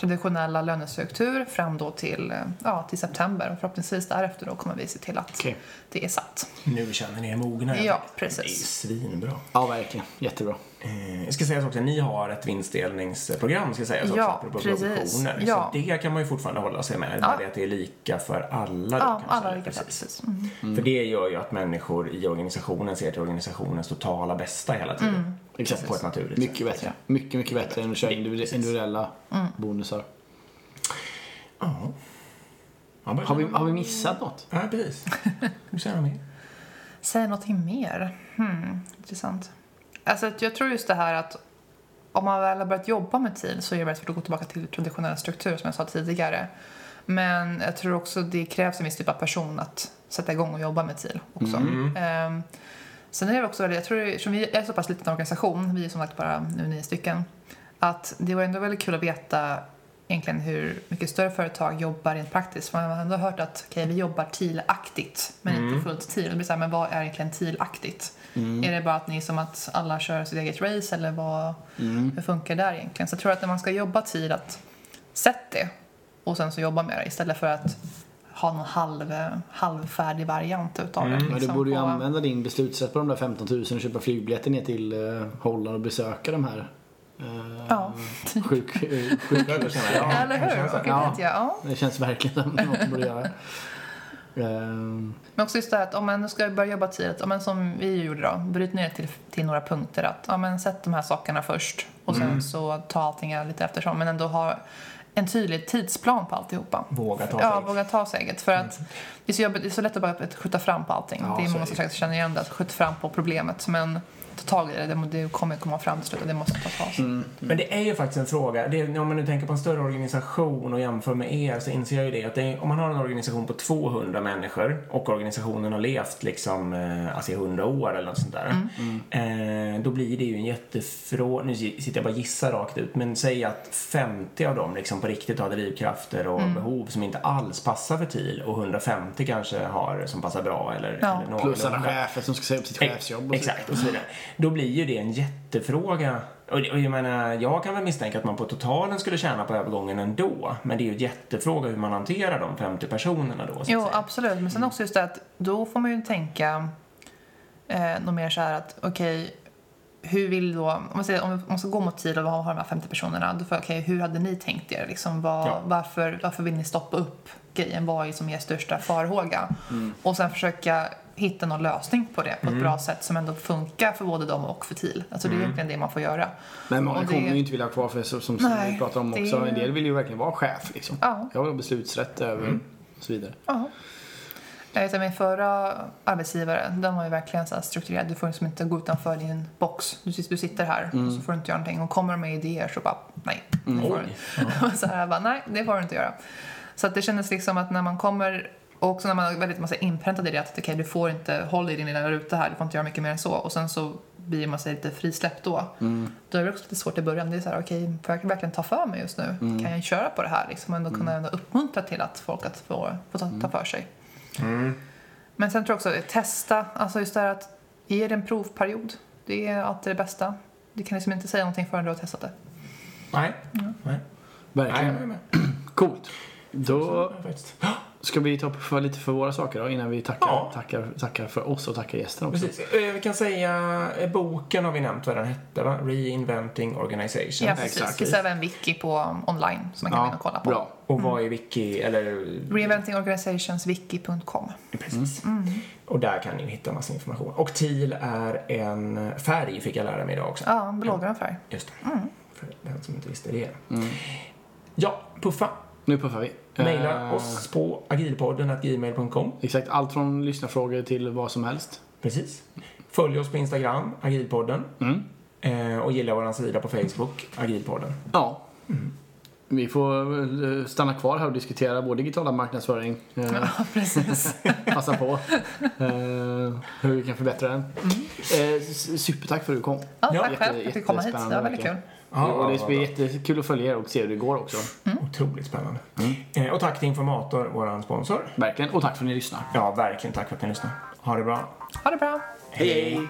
traditionella lönestruktur fram då till, eh, ja, till september. Och förhoppningsvis därefter då kommer vi se till att Okej. det är satt. Nu känner ni er mogna. Ja, Det är precis. svinbra. Ja, verkligen. Jättebra. Eh, Jag ska säga också, ni har ett vinstdelningsprogram ska sägas också, Ja, apropå precis. provisioner. Ja. Så det kan man ju fortfarande hålla sig med. Bara det att det är lika för alla då, Ja, alla säga. lika Precis. precis. Mm. För det gör ju att människor i organisationen ser till organisationens totala bästa hela tiden. Mm. Exakt. På ett naturligt Mycket sätt. bättre. Mycket, mycket bättre än att köra individu- individuella Mm. bonusar. Ja. Ja, Har vi, har vi missat något? Ja, precis. Du säger något mer? Säg någonting mer. Hmm, intressant. Alltså, jag tror just det här att om man väl har börjat jobba med TIL så är det väldigt svårt att gå tillbaka till traditionell struktur som jag sa tidigare. Men jag tror också det krävs en viss typ av person att sätta igång och jobba med TIL också. Ehm, sen är det också väldigt, jag tror, eftersom vi är så pass liten organisation, vi är som sagt bara nu nio stycken, att det var ändå väldigt kul att veta egentligen hur mycket större företag jobbar rent praktiskt. För man har ändå hört att okay, vi jobbar TIL-aktigt, men inte fullt TIL. Det blir så här, men vad är egentligen TIL-aktigt? Är det bara att ni som att alla kör sitt eget race eller vad, hur funkar det där egentligen? Så jag tror att när man ska jobba TIL, att sätt det och sen så jobba med det istället för att ha någon halv, halvfärdig variant utav det. Men du liksom, borde ju använda din beslutsrätt på de där 15 000 och köpa flygbiljetter ner till eh, Holland och besöka de här eh, Ja. sjuk, eh, sjukhusen. Ja, Eller hur? känns det. Och Ja. ja. Det känns verkligen som något du borde göra. Ehm, Men också just det här att om man ska börja jobba tidigt, om man som vi gjorde då, bryt ner till, till några punkter. Att ja, men sätt de här sakerna först och sen Mm. så ta allting lite eftersom. Men ändå ha en tydlig tidsplan på alltihopa. Våga ta Ja, sig. våga ta steget. För att det är så, jobbigt, det är så lätt att bara skjuta fram på allting. Ja, det är många som säkert känner igen det, att skjuta fram på problemet. Men ta tag i det, det, det kommer komma fram till slut och det måste ta fas. mm. Men det är ju faktiskt en fråga. Det är, om man nu tänker på en större organisation och jämför med er så inser jag ju det att det är, om man har en organisation på 200 människor och organisationen har levt liksom eh, alltså i 100 år eller något sånt där. Eh, då blir det ju en jättefråga. Nu sitter jag bara och gissar rakt ut. Men säg att 50 av dem liksom på riktigt har drivkrafter och behov som inte alls passar för TIL och 150 kanske har som passar bra eller, Ja. eller plus alla chefer som ska säga upp sitt chefsjobb. Och Exakt, och så vidare. Då blir ju det en jättefråga. Och, och jag menar, jag kan väl misstänka att man på totalen skulle tjäna på övergången ändå. Men det är ju en jättefråga hur man hanterar de 50 personerna då. Jo, säga. absolut. Men sen också just det att då får man ju tänka eh, något mer så här att okej, hur vill då, om man, säger, om man ska gå mot TIL och ha de här 50 personerna, då får jag, okej, hur hade ni tänkt er? Liksom, vad, Ja. varför, varför vill ni stoppa upp grejen? Vad är som er största farhåga? Mm. Och sen försöka hitta någon lösning på det på ett bra sätt som ändå funkar för både dem och för TIL. Alltså det Mm. är egentligen det man får göra. Men många det- kommer ju inte vilja ha kvar för som, som Nej, vi pratar om det- också. En del vill ju verkligen vara chef liksom. Ja. Jag vill ha beslutsrätt över Mm. och så vidare. Ja. Jag vet att min förra arbetsgivare, den var ju verkligen så strukturerad. Du får liksom inte gå utanför din box. Du, du sitter här och så får du inte göra någonting. Och kommer de med idéer så bara, nej. Det får du. så här, jag bara, nej, det får du inte göra. Så att det kändes liksom att när man kommer och också när man är väldigt massa inpräntad i det att okej, du får inte, håll i din lilla ruta här, du får inte göra mycket mer än så. Och sen så blir man sig lite frisläppt då. Då är det också lite svårt i början. Det är så här, okej, får jag verkligen ta för mig just nu? Kan jag köra på det här liksom? Och ändå kunna ändå uppmuntra till att folk att få, få ta, ta för sig. Men sen tror jag också att testa, alltså just det här att ge det en provperiod. Det är alltid det bästa. Du kan liksom inte säga någonting förrän du har testat det. Nej. Nej. Nej, Verkligen. jag är med. Coolt. Då Faktiskt. Ska vi ta upp för lite för våra saker då innan vi tackar, Ja. tackar, tackar för oss och tackar gästen också. Precis. Eh, Vi kan säga, eh, boken har vi nämnt vad den hette va? Reinventing Organizations. Ja, precis. exakt. Det finns även wiki på online som man kan gå in och kolla på. bra. Och vad är wiki, eller Reinventingorganisationswiki.com. Precis. Och där kan ni hitta massa information. Och TIL är en färg, fick jag lära mig idag också. Ja, blågrön färg. Just det. För den som inte visste det. Ja, puffa. Nu puffar vi. Maila Eh, oss på agilpodden.gmail.com. Exakt, allt från lyssnarfrågor till vad som helst. Precis. Följ oss på Instagram, agilpodden. Mm. Eh, och gilla vår sida på Facebook, agilpodden. Ja. Vi får eh, stanna kvar här och diskutera vår digitala marknadsföring. Ja, precis. passa på hur vi kan förbättra den. S- supertack för att du kom. Ja, tack jätte- själv för att du komma hit. Det var väldigt kul. Ja, och det blir jättekul att följa er och se hur det går också. Otroligt spännande. Eh, och tack till Informator, vår sponsor. Verkligen. Och tack för att ni lyssnar. Ja, verkligen tack för att ni lyssnade. Ha det bra. Ha det bra. Hej hej!